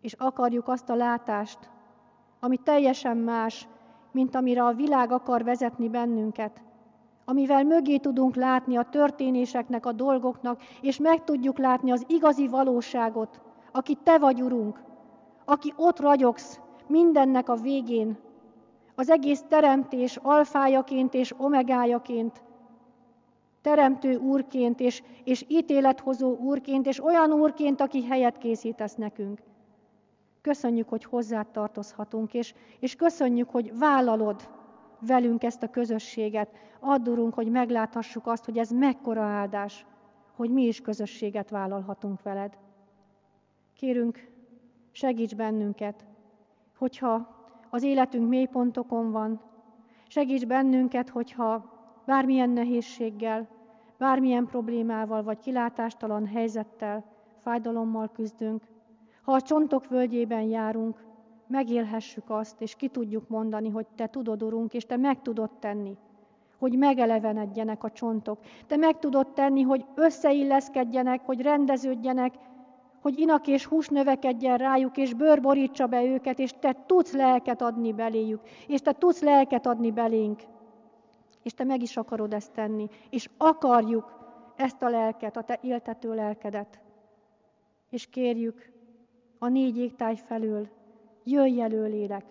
És akarjuk azt a látást, ami teljesen más, mint amire a világ akar vezetni bennünket, amivel mögé tudunk látni a történéseknek, a dolgoknak, és meg tudjuk látni az igazi valóságot, aki Te vagy, Urunk, aki ott ragyogsz mindennek a végén, az egész teremtés alfájaként és omegájaként, teremtő úrként és, és ítélethozó úrként, és olyan úrként, aki helyet készítesz nekünk. Köszönjük, hogy hozzád tartozhatunk, és, és köszönjük, hogy vállalod velünk ezt a közösséget. Addurunk, hogy megláthassuk azt, hogy ez mekkora áldás, hogy mi is közösséget vállalhatunk veled. Kérünk, segíts bennünket, hogyha az életünk mélypontokon van, segíts bennünket, hogyha bármilyen nehézséggel, bármilyen problémával vagy kilátástalan helyzettel, fájdalommal küzdünk, ha a csontok völgyében járunk, megélhessük azt, és ki tudjuk mondani, hogy Te tudod, Urunk, és Te meg tudod tenni, hogy megelevenedjenek a csontok. Te meg tudod tenni, hogy összeilleszkedjenek, hogy rendeződjenek, hogy inak és hús növekedjen rájuk, és bőr borítsa be őket, és Te tudsz lelket adni beléjük, és Te tudsz lelket adni belénk. És Te meg is akarod ezt tenni, és akarjuk ezt a lelket, a Te éltető lelkedet. És kérjük, a négy égtáj felül, jöjj elő lélek,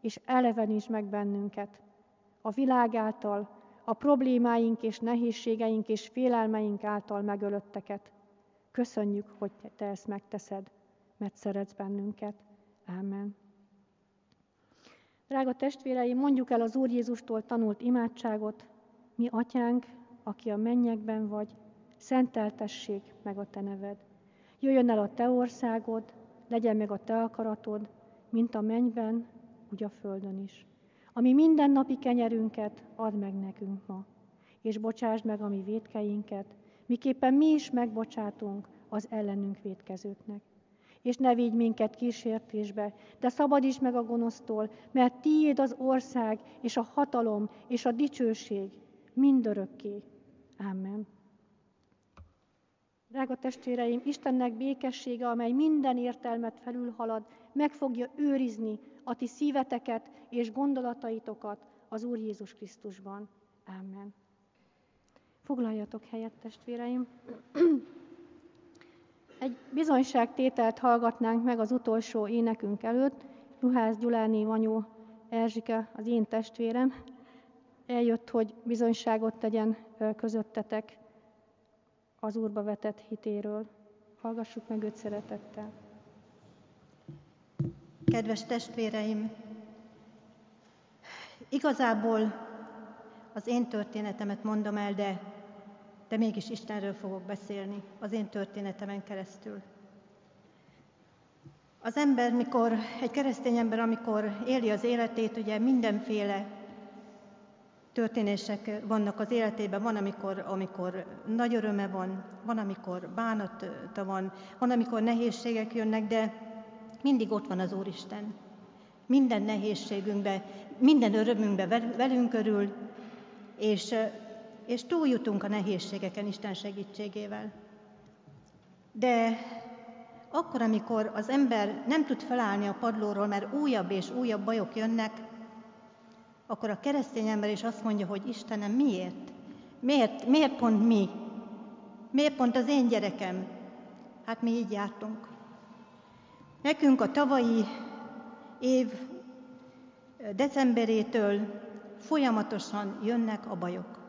és eleveníts meg bennünket. A világ által, a problémáink és nehézségeink és félelmeink által megölötteket. Köszönjük, hogy te ezt megteszed, mert szeretsz bennünket. Amen. Drága testvéreim, mondjuk el az Úr Jézustól tanult imádságot, mi atyánk, aki a mennyekben vagy, szenteltessék meg a te neved. Jöjjön el a te országod, legyen meg a te akaratod, mint a mennyben, úgy a földön is. Ami mindennapi kenyerünket add meg nekünk ma, és bocsásd meg a mi védkeinket, miképpen mi is megbocsátunk az ellenünk védkezőknek. És ne védj minket kísértésbe, de szabadíts meg a gonosztól, mert tiéd az ország, és a hatalom, és a dicsőség, mindörökké. Amen. Drága testvéreim, Istennek békessége, amely minden értelmet felülhalad, meg fogja őrizni a ti szíveteket és gondolataitokat az Úr Jézus Krisztusban. Amen. Foglaljatok helyet, testvéreim. Egy bizonyságtételt hallgatnánk meg az utolsó énekünk előtt. Juhász Gyuláné Vanyó Erzsike, az én testvérem, eljött, hogy bizonyságot tegyen közöttetek az Úrba vetett hitéről. Hallgassuk meg őt szeretettel. Kedves testvéreim, igazából az én történetemet mondom el, de, de mégis Istenről fogok beszélni, az én történetemen keresztül. Az ember, mikor, egy keresztény ember, amikor éli az életét, ugye mindenféle történések vannak az életében, van, amikor, amikor nagy öröme van, van, amikor bánata van, van, amikor nehézségek jönnek, de mindig ott van az Úristen. Minden nehézségünkbe, minden örömünkbe velünk körül, és, és túljutunk a nehézségeken Isten segítségével. De akkor, amikor az ember nem tud felállni a padlóról, mert újabb és újabb bajok jönnek, akkor a keresztény ember is azt mondja, hogy Istenem, miért? Miért, miért pont mi? Miért pont az én gyerekem? Hát mi így jártunk. Nekünk a tavalyi év decemberétől folyamatosan jönnek a bajok.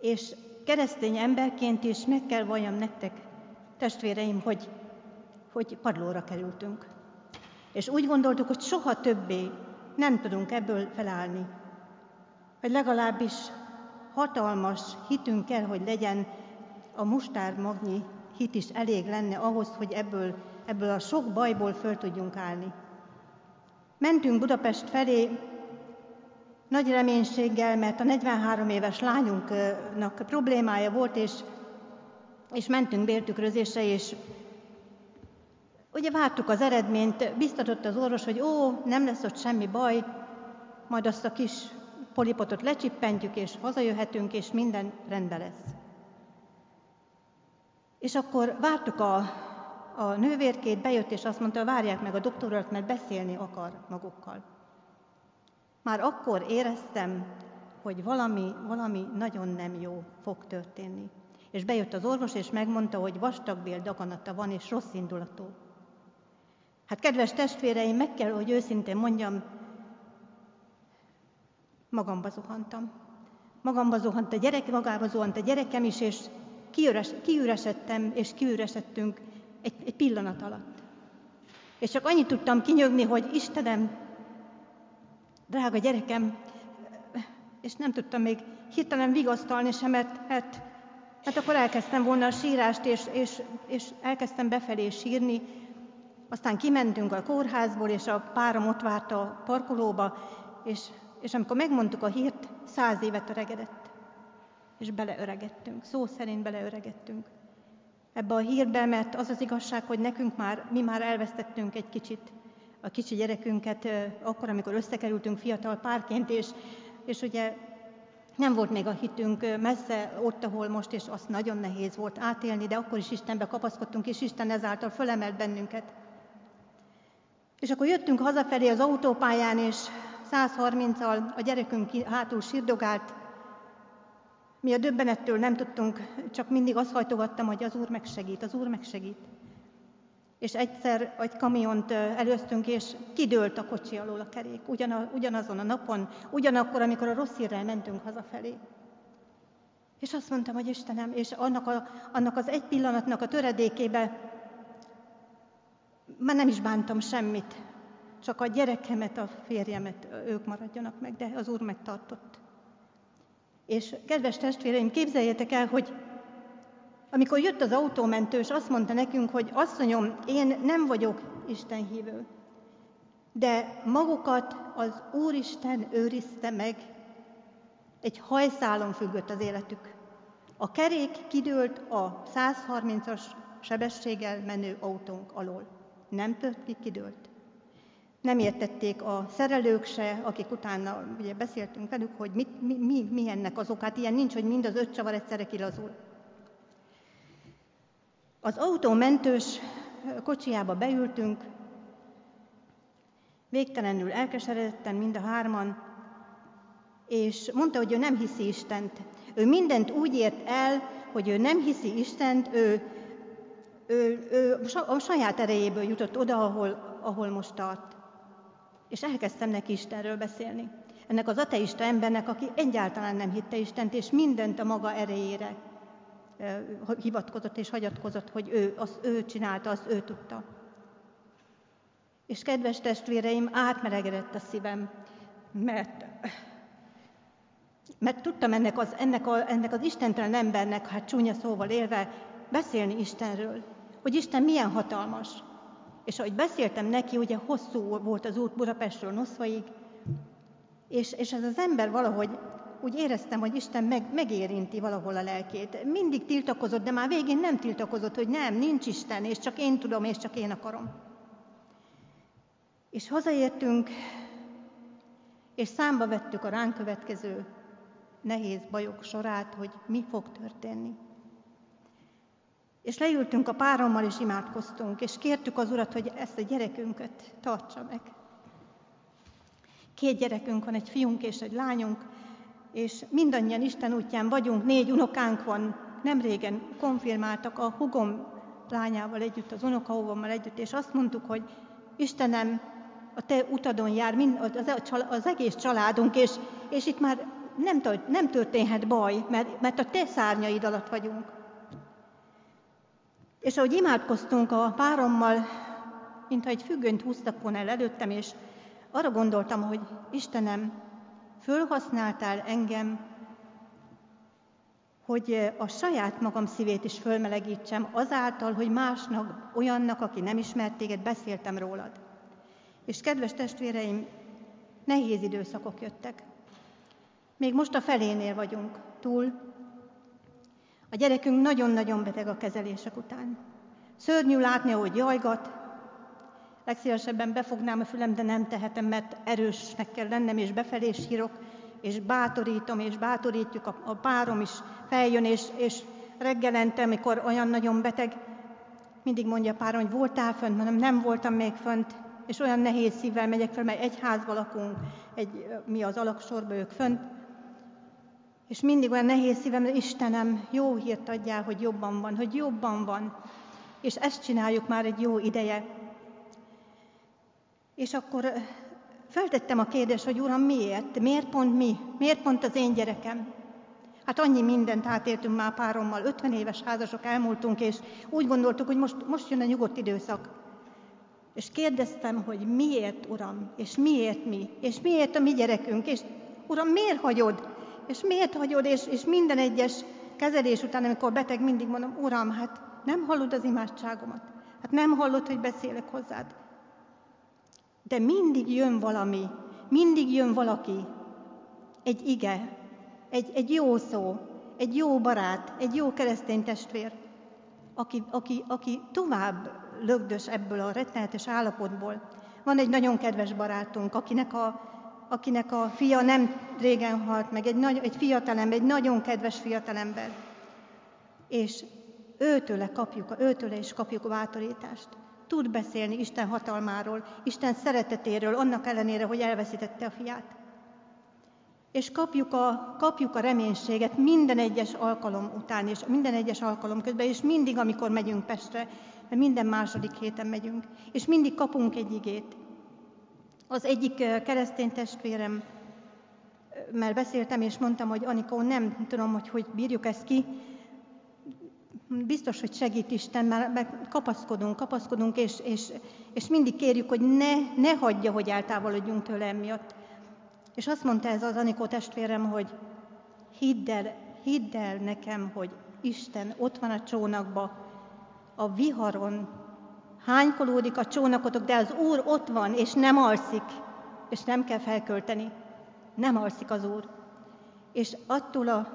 És keresztény emberként is meg kell valljam nektek, testvéreim, hogy, hogy padlóra kerültünk. És úgy gondoltuk, hogy soha többé nem tudunk ebből felállni. Vagy legalábbis hatalmas hitünk kell, hogy legyen, a mustár magnyi hit is elég lenne ahhoz, hogy ebből, ebből a sok bajból föl tudjunk állni. Mentünk Budapest felé nagy reménységgel, mert a 43 éves lányunknak problémája volt, és, és mentünk bértükrözésre, és Ugye vártuk az eredményt, biztatott az orvos, hogy ó, nem lesz ott semmi baj, majd azt a kis polipotot lecsippentjük, és hazajöhetünk, és minden rendben lesz. És akkor vártuk a, a nővérkét, bejött, és azt mondta, várják meg a doktorat, mert beszélni akar magukkal. Már akkor éreztem, hogy valami, valami nagyon nem jó fog történni. És bejött az orvos, és megmondta, hogy vastagbél daganata van, és rossz indulatú. Hát kedves testvéreim, meg kell, hogy őszintén mondjam, magamba zuhantam. Magamba zuhant a gyerek, magába zuhant a gyerekem is, és kiüres, kiüresedtem, és kiüresedtünk egy, egy pillanat alatt. És csak annyit tudtam kinyögni, hogy Istenem, drága gyerekem, és nem tudtam még hirtelen vigasztalni sem, mert, mert, mert akkor elkezdtem volna a sírást, és, és, és elkezdtem befelé sírni, aztán kimentünk a kórházból, és a párom ott várta a parkolóba, és, és amikor megmondtuk a hírt, száz évet öregedett. És beleöregettünk, szó szerint beleöregettünk ebbe a hírbe, mert az az igazság, hogy nekünk már, mi már elvesztettünk egy kicsit a kicsi gyerekünket, akkor, amikor összekerültünk fiatal párként, és, és ugye nem volt még a hitünk messze ott, ahol most, és azt nagyon nehéz volt átélni, de akkor is Istenbe kapaszkodtunk, és Isten ezáltal fölemelt bennünket. És akkor jöttünk hazafelé az autópályán, és 130-al a gyerekünk hátul sírdogált. Mi a döbbenettől nem tudtunk, csak mindig azt hajtogattam, hogy az Úr megsegít, az Úr megsegít. És egyszer egy kamiont előztünk, és kidőlt a kocsi alól a kerék, ugyanazon a napon, ugyanakkor, amikor a rossz hírrel mentünk hazafelé. És azt mondtam, hogy Istenem, és annak, a, annak az egy pillanatnak a töredékébe már nem is bántam semmit, csak a gyerekemet, a férjemet, ők maradjanak meg, de az Úr megtartott. És kedves testvéreim, képzeljétek el, hogy amikor jött az autómentő, és azt mondta nekünk, hogy asszonyom, én nem vagyok Isten hívő, de magukat az Úristen őrizte meg, egy hajszálon függött az életük. A kerék kidőlt a 130-as sebességgel menő autónk alól. Nem tört ki, kidőlt. Nem értették a szerelők se, akik utána ugye beszéltünk velük, hogy mit, mi, mi, mi ennek az okát. Ilyen nincs, hogy mind az öt csavar egyszerre kilazul. Az autó mentős kocsiába beültünk, végtelenül elkeseredetten mind a hárman, és mondta, hogy ő nem hiszi Istent. Ő mindent úgy ért el, hogy ő nem hiszi Istent, ő, ő, ő a saját erejéből jutott oda, ahol, ahol most tart. És elkezdtem neki Istenről beszélni. Ennek az ateista embernek, aki egyáltalán nem hitte Istent, és mindent a maga erejére hivatkozott és hagyatkozott, hogy ő, az ő csinálta, azt ő tudta. És kedves testvéreim, átmelegedett a szívem, mert, mert tudtam ennek az, ennek, a, ennek az istentelen embernek, hát csúnya szóval élve, beszélni Istenről, hogy Isten milyen hatalmas. És ahogy beszéltem neki, ugye hosszú volt az út Budapestről Noszvaig, és, és ez az ember valahogy úgy éreztem, hogy Isten meg, megérinti valahol a lelkét. Mindig tiltakozott, de már végén nem tiltakozott, hogy nem, nincs Isten, és csak én tudom, és csak én akarom. És hazaértünk, és számba vettük a ránk következő nehéz bajok sorát, hogy mi fog történni. És leültünk a párommal, és imádkoztunk, és kértük az Urat, hogy ezt a gyerekünket tartsa meg. Két gyerekünk van, egy fiunk és egy lányunk, és mindannyian Isten útján vagyunk, négy unokánk van, nem régen konfirmáltak a hugom lányával együtt, az unokahúgommal együtt, és azt mondtuk, hogy Istenem, a te utadon jár mind, az, az egész családunk, és, és itt már nem, nem történhet baj, mert, mert a te szárnyaid alatt vagyunk. És ahogy imádkoztunk a párommal, mintha egy függönyt húztak volna el előttem, és arra gondoltam, hogy Istenem, fölhasználtál engem, hogy a saját magam szívét is fölmelegítsem, azáltal, hogy másnak, olyannak, aki nem ismert téged, beszéltem rólad. És kedves testvéreim, nehéz időszakok jöttek. Még most a felénél vagyunk túl. A gyerekünk nagyon-nagyon beteg a kezelések után. Szörnyű látni, hogy jajgat, legszívesebben befognám a fülem, de nem tehetem, mert erősnek kell lennem, és befelé sírok, és bátorítom, és bátorítjuk, a, a párom is feljön, és, és reggelente, amikor olyan nagyon beteg, mindig mondja a párom, hogy voltál fönt, mondom, nem voltam még fönt, és olyan nehéz szívvel megyek fel, mert egy házba lakunk, egy, mi az alaksorba ők fönt, és mindig olyan nehéz szívem, hogy Istenem, jó hírt adjál, hogy jobban van, hogy jobban van. És ezt csináljuk már egy jó ideje. És akkor feltettem a kérdést, hogy Uram, miért? Miért pont mi? Miért pont az én gyerekem? Hát annyi mindent átéltünk már párommal, 50 éves házasok elmúltunk, és úgy gondoltuk, hogy most, most jön a nyugodt időszak. És kérdeztem, hogy miért, Uram, és miért mi, és miért a mi gyerekünk, és Uram, miért hagyod? És miért hagyod, és, és minden egyes kezelés után, amikor beteg, mindig mondom, Uram, hát nem hallod az imádságomat, hát nem hallod, hogy beszélek hozzád. De mindig jön valami, mindig jön valaki, egy ige, egy, egy jó szó, egy jó barát, egy jó keresztény testvér, aki, aki, aki tovább lögdös ebből a rettenetes állapotból. Van egy nagyon kedves barátunk, akinek a, akinek a fia nem régen halt meg, egy, nagy, egy fiatalember, egy nagyon kedves fiatalember. És őtőle kapjuk, őtőle is kapjuk a bátorítást tud beszélni Isten hatalmáról, Isten szeretetéről, annak ellenére, hogy elveszítette a fiát. És kapjuk a, kapjuk a reménységet minden egyes alkalom után, és minden egyes alkalom közben, és mindig, amikor megyünk Pestre, mert minden második héten megyünk, és mindig kapunk egy igét. Az egyik keresztény testvérem, mert beszéltem, és mondtam, hogy Anikó, nem tudom, hogy hogy bírjuk ezt ki, biztos, hogy segít Isten, mert, kapaszkodunk, kapaszkodunk, és, és, és mindig kérjük, hogy ne, ne hagyja, hogy eltávolodjunk tőle emiatt. És azt mondta ez az Anikó testvérem, hogy hidd el, hidd el nekem, hogy Isten ott van a csónakba, a viharon, hánykolódik a csónakotok, de az Úr ott van, és nem alszik, és nem kell felkölteni. Nem alszik az Úr. És attól a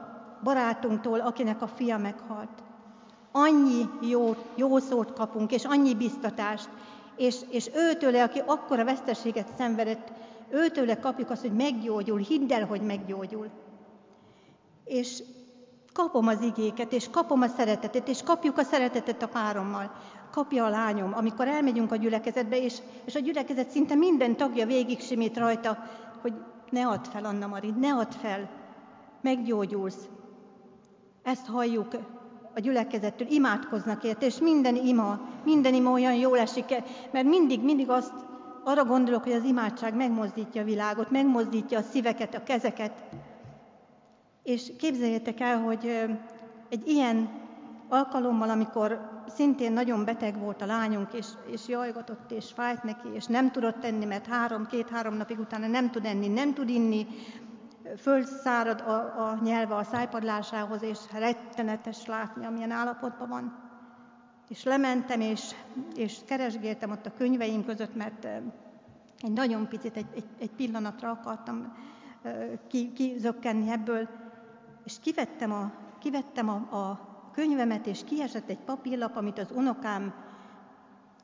barátunktól, akinek a fia meghalt, annyi jó, jó szót kapunk, és annyi biztatást, és, és őtőle, aki akkora veszteséget szenvedett, őtőle kapjuk azt, hogy meggyógyul, hidd el, hogy meggyógyul. És kapom az igéket, és kapom a szeretetet, és kapjuk a szeretetet a párommal. Kapja a lányom, amikor elmegyünk a gyülekezetbe, és, és a gyülekezet szinte minden tagja végig simít rajta, hogy ne add fel, Anna Mari, ne add fel, meggyógyulsz. Ezt halljuk a gyülekezettől, imádkoznak érte, és minden ima, minden ima olyan jól esik, mert mindig, mindig azt arra gondolok, hogy az imádság megmozdítja a világot, megmozdítja a szíveket, a kezeket. És képzeljétek el, hogy egy ilyen alkalommal, amikor szintén nagyon beteg volt a lányunk, és, és jajgatott, és fájt neki, és nem tudott tenni, mert három, két-három napig utána nem tud enni, nem tud inni, fölszárad a, a nyelve a szájpadlásához, és rettenetes látni, amilyen állapotban van. És lementem, és, és keresgéltem ott a könyveim között, mert egy nagyon picit, egy, egy, egy pillanatra akartam kizökkenni ebből, és kivettem a, kivettem a, a könyvemet, és kiesett egy papírlap, amit az unokám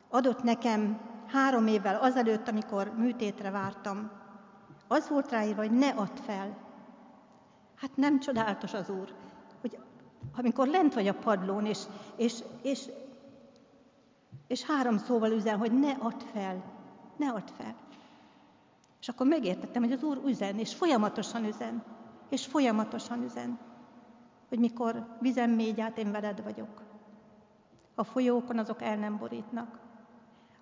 adott nekem három évvel azelőtt, amikor műtétre vártam. Az volt ráírva, hogy ne add fel. Hát nem csodálatos az Úr, hogy amikor lent vagy a padlón, és, és, és, és három szóval üzen, hogy ne add fel, ne add fel. És akkor megértettem, hogy az Úr üzen, és folyamatosan üzen, és folyamatosan üzen hogy mikor vizem mégy át, én veled vagyok. A folyókon azok el nem borítnak.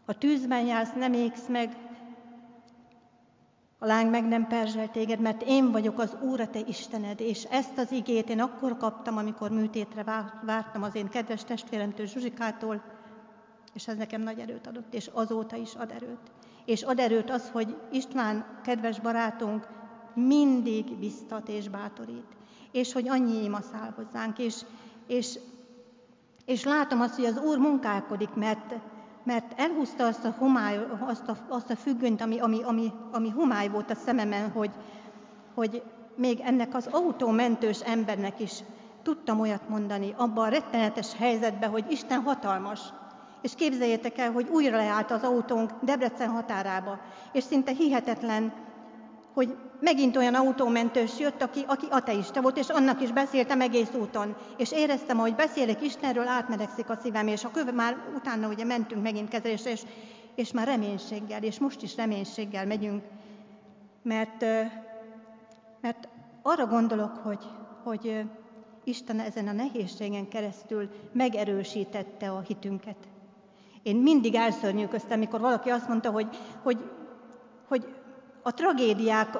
Ha tűzben jársz, nem égsz meg, a láng meg nem perzsel téged, mert én vagyok az Úr, a te Istened, és ezt az igét én akkor kaptam, amikor műtétre vártam az én kedves testvéremtől Zsuzsikától, és ez nekem nagy erőt adott, és azóta is ad erőt. És ad erőt az, hogy István, kedves barátunk, mindig biztat és bátorít és hogy annyi ima száll hozzánk, és, és, és látom azt, hogy az Úr munkálkodik, mert, mert elhúzta azt a, homály, azt a, azt a függönyt, ami, ami, ami, ami homály volt a szememen, hogy, hogy még ennek az autómentős embernek is tudtam olyat mondani, abban a rettenetes helyzetben, hogy Isten hatalmas. És képzeljétek el, hogy újra leállt az autónk Debrecen határába, és szinte hihetetlen, hogy megint olyan autómentős jött, aki, aki ateista volt, és annak is beszéltem egész úton. És éreztem, hogy beszélek Istenről, átmerekszik a szívem, és a köve már utána ugye mentünk megint kezelésre, és, és már reménységgel, és most is reménységgel megyünk, mert, mert arra gondolok, hogy, hogy Isten ezen a nehézségen keresztül megerősítette a hitünket. Én mindig elszörnyűköztem, mikor valaki azt mondta, hogy, hogy, hogy a tragédiák,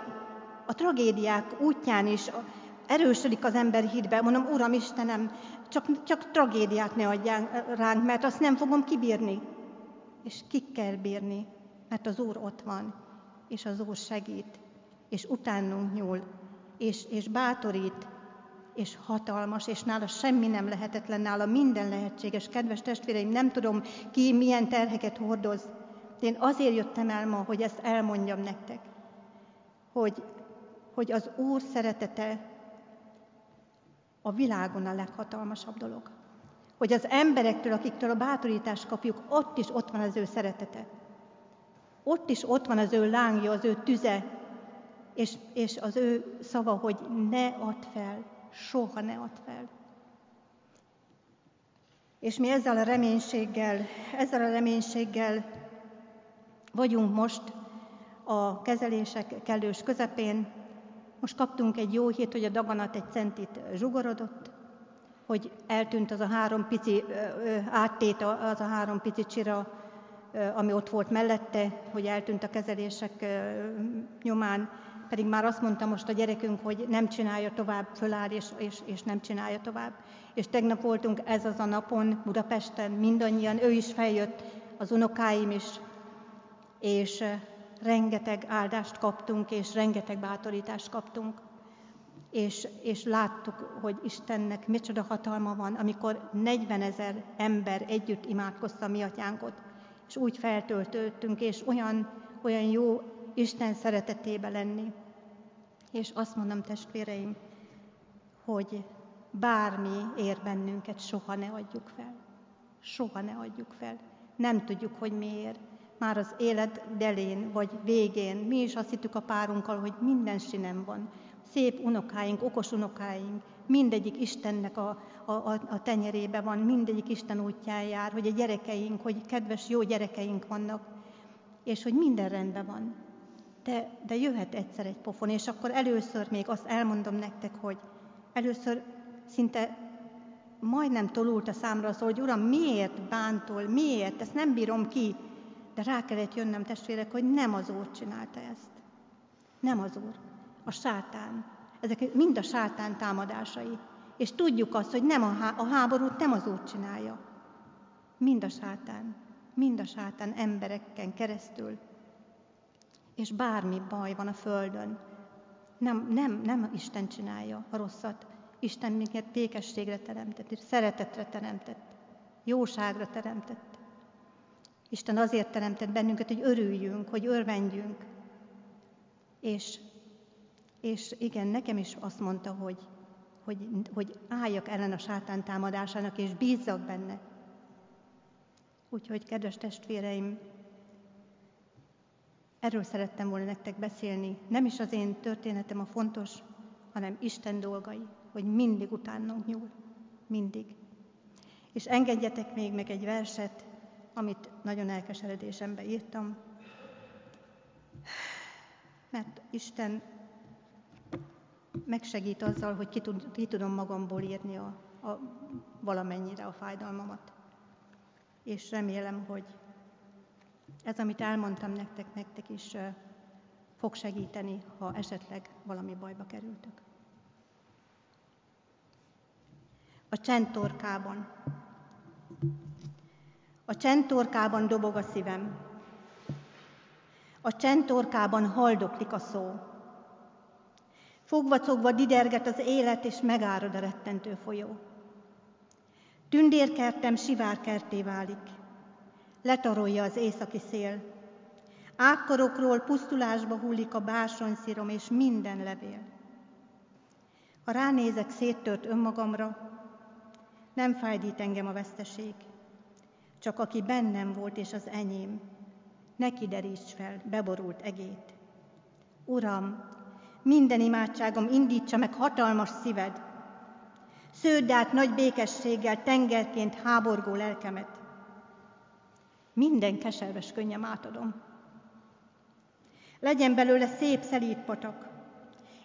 a tragédiák útján is erősödik az ember hitbe. Mondom, Uram Istenem, csak, csak tragédiát ne adjál ránk, mert azt nem fogom kibírni. És ki kell bírni, mert az Úr ott van, és az Úr segít, és utánunk nyúl, és, és bátorít, és hatalmas, és nála semmi nem lehetetlen, nála minden lehetséges. Kedves testvéreim, nem tudom ki milyen terheket hordoz, én azért jöttem el ma, hogy ezt elmondjam nektek hogy, hogy az Úr szeretete a világon a leghatalmasabb dolog. Hogy az emberektől, akiktől a bátorítást kapjuk, ott is ott van az ő szeretete. Ott is ott van az ő lángja, az ő tüze, és, és az ő szava, hogy ne add fel, soha ne add fel. És mi ezzel a reménységgel, ezzel a reménységgel vagyunk most a kezelések kellős közepén. Most kaptunk egy jó hírt, hogy a daganat egy centit zsugorodott, hogy eltűnt az a három pici áttét, az a három pici csira, ami ott volt mellette, hogy eltűnt a kezelések nyomán, pedig már azt mondta most a gyerekünk, hogy nem csinálja tovább, föláll és, és, és nem csinálja tovább. És tegnap voltunk ez az a napon Budapesten, mindannyian, ő is feljött, az unokáim is, és rengeteg áldást kaptunk, és rengeteg bátorítást kaptunk. És, és láttuk, hogy Istennek micsoda hatalma van, amikor 40 ezer ember együtt imádkozta mi atyánkot, és úgy feltöltöttünk, és olyan, olyan jó Isten szeretetébe lenni. És azt mondom, testvéreim, hogy bármi ér bennünket, soha ne adjuk fel. Soha ne adjuk fel. Nem tudjuk, hogy miért már az élet delén vagy végén mi is azt hittük a párunkkal, hogy minden sinem van. Szép unokáink, okos unokáink, mindegyik Istennek a, a, a, a tenyerébe van, mindegyik Isten útján jár, hogy a gyerekeink, hogy kedves, jó gyerekeink vannak, és hogy minden rendben van. De, de jöhet egyszer egy pofon, és akkor először még azt elmondom nektek, hogy először szinte majdnem tolult a számra az, hogy Uram, miért bántol, miért, ezt nem bírom ki. De rá kellett jönnöm, testvérek, hogy nem az Úr csinálta ezt. Nem az Úr. A sátán. Ezek mind a sátán támadásai. És tudjuk azt, hogy nem a, há- a háborút nem az Úr csinálja. Mind a sátán. Mind a sátán embereken keresztül. És bármi baj van a Földön, nem, nem, nem Isten csinálja a rosszat. Isten minket békességre teremtett, és szeretetre teremtett, jóságra teremtett. Isten azért teremtett bennünket, hogy örüljünk, hogy örvendjünk. És, és igen, nekem is azt mondta, hogy, hogy, hogy álljak ellen a sátán támadásának, és bízzak benne. Úgyhogy, kedves testvéreim, erről szerettem volna nektek beszélni. Nem is az én történetem a fontos, hanem Isten dolgai, hogy mindig utánunk nyúl. Mindig. És engedjetek még meg egy verset, amit nagyon elkeseredésembe írtam, mert Isten megsegít azzal, hogy ki, tud, ki tudom magamból írni a, a, valamennyire a fájdalmamat. És remélem, hogy ez, amit elmondtam nektek, nektek is fog segíteni, ha esetleg valami bajba kerültök. A csendtorkában. A csendtorkában dobog a szívem. A csendtorkában haldoklik a szó. Fogva-cogva diderget az élet, és megárad a rettentő folyó. Tündérkertem sivárkerté válik. Letarolja az északi szél. Ákkarokról pusztulásba hullik a bársonyszirom és minden levél. Ha ránézek széttört önmagamra, nem fájdít engem a veszteség, csak aki bennem volt és az enyém, neki deríts fel beborult egét. Uram, minden imádságom indítsa meg hatalmas szíved, sződd át nagy békességgel tengerként háborgó lelkemet. Minden keserves könnyem átadom. Legyen belőle szép szelíd patak,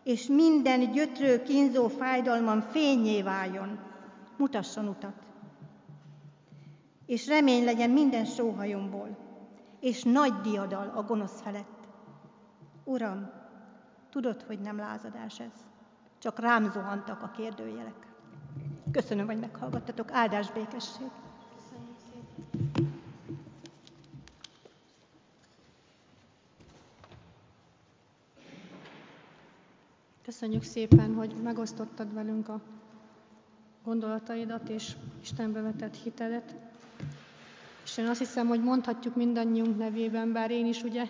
és minden gyötrő, kínzó fájdalmam fényé váljon, mutasson utat. És remény legyen minden sóhajomból, és nagy diadal a gonosz felett. Uram, tudod, hogy nem lázadás ez, csak rám zuhantak a kérdőjelek. Köszönöm, hogy meghallgattatok. Áldás békesség! Köszönjük szépen, hogy megosztottad velünk a gondolataidat és Istenbe vetett hitedet. És én azt hiszem, hogy mondhatjuk mindannyiunk nevében, bár én is ugye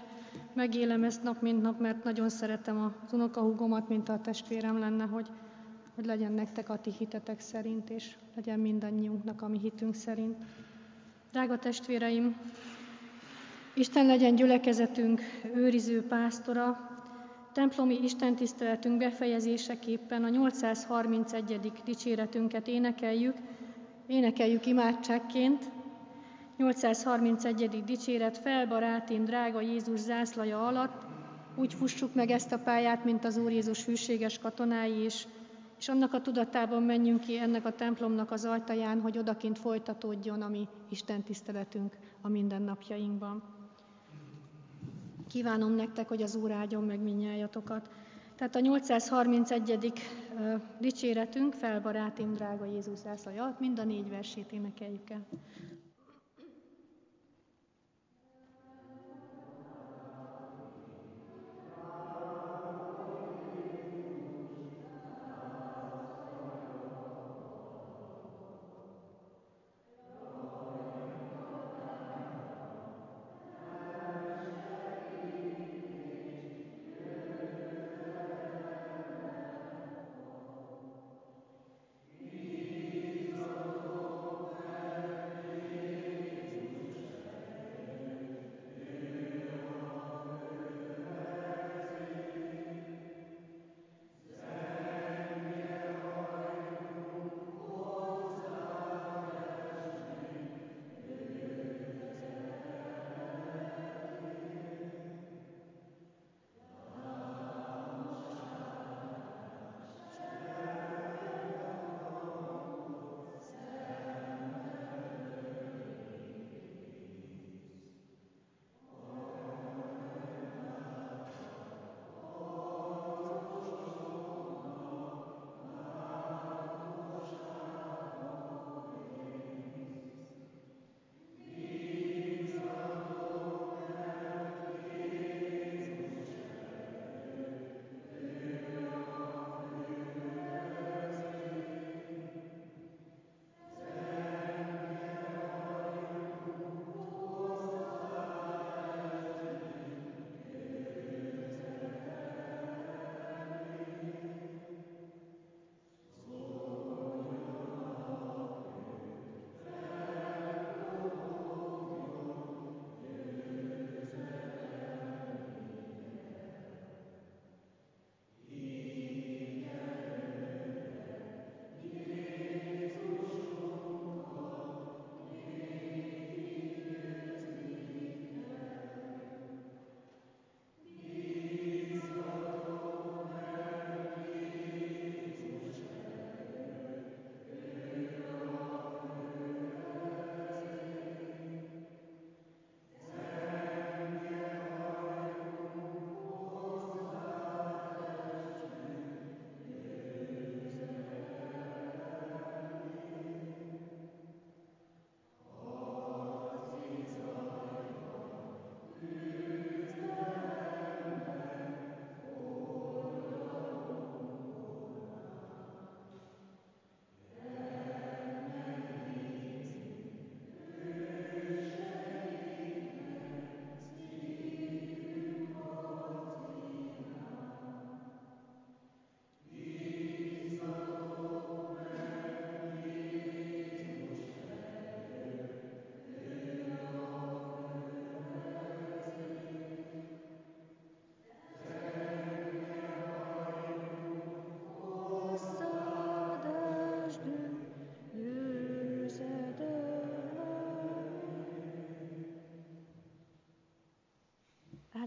megélem ezt nap mint nap, mert nagyon szeretem az unokahúgomat, mint a testvérem lenne, hogy, hogy legyen nektek a ti hitetek szerint, és legyen mindannyiunknak a mi hitünk szerint. Drága testvéreim, Isten legyen gyülekezetünk őriző pásztora, Templomi istentiszteletünk befejezéseképpen a 831. dicséretünket énekeljük, énekeljük imádságként. 831. dicséret, felbarátim, drága Jézus zászlaja alatt, úgy fussuk meg ezt a pályát, mint az Úr Jézus hűséges katonái, és, és annak a tudatában menjünk ki ennek a templomnak az ajtaján, hogy odakint folytatódjon a mi Isten tiszteletünk a mindennapjainkban. Kívánom nektek, hogy az Úr áldjon meg minnyájatokat. Tehát a 831. dicséretünk, felbarátim, drága Jézus zászlaja, mind a négy versét énekeljük el.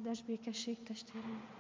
Áldás békesség, testvérem.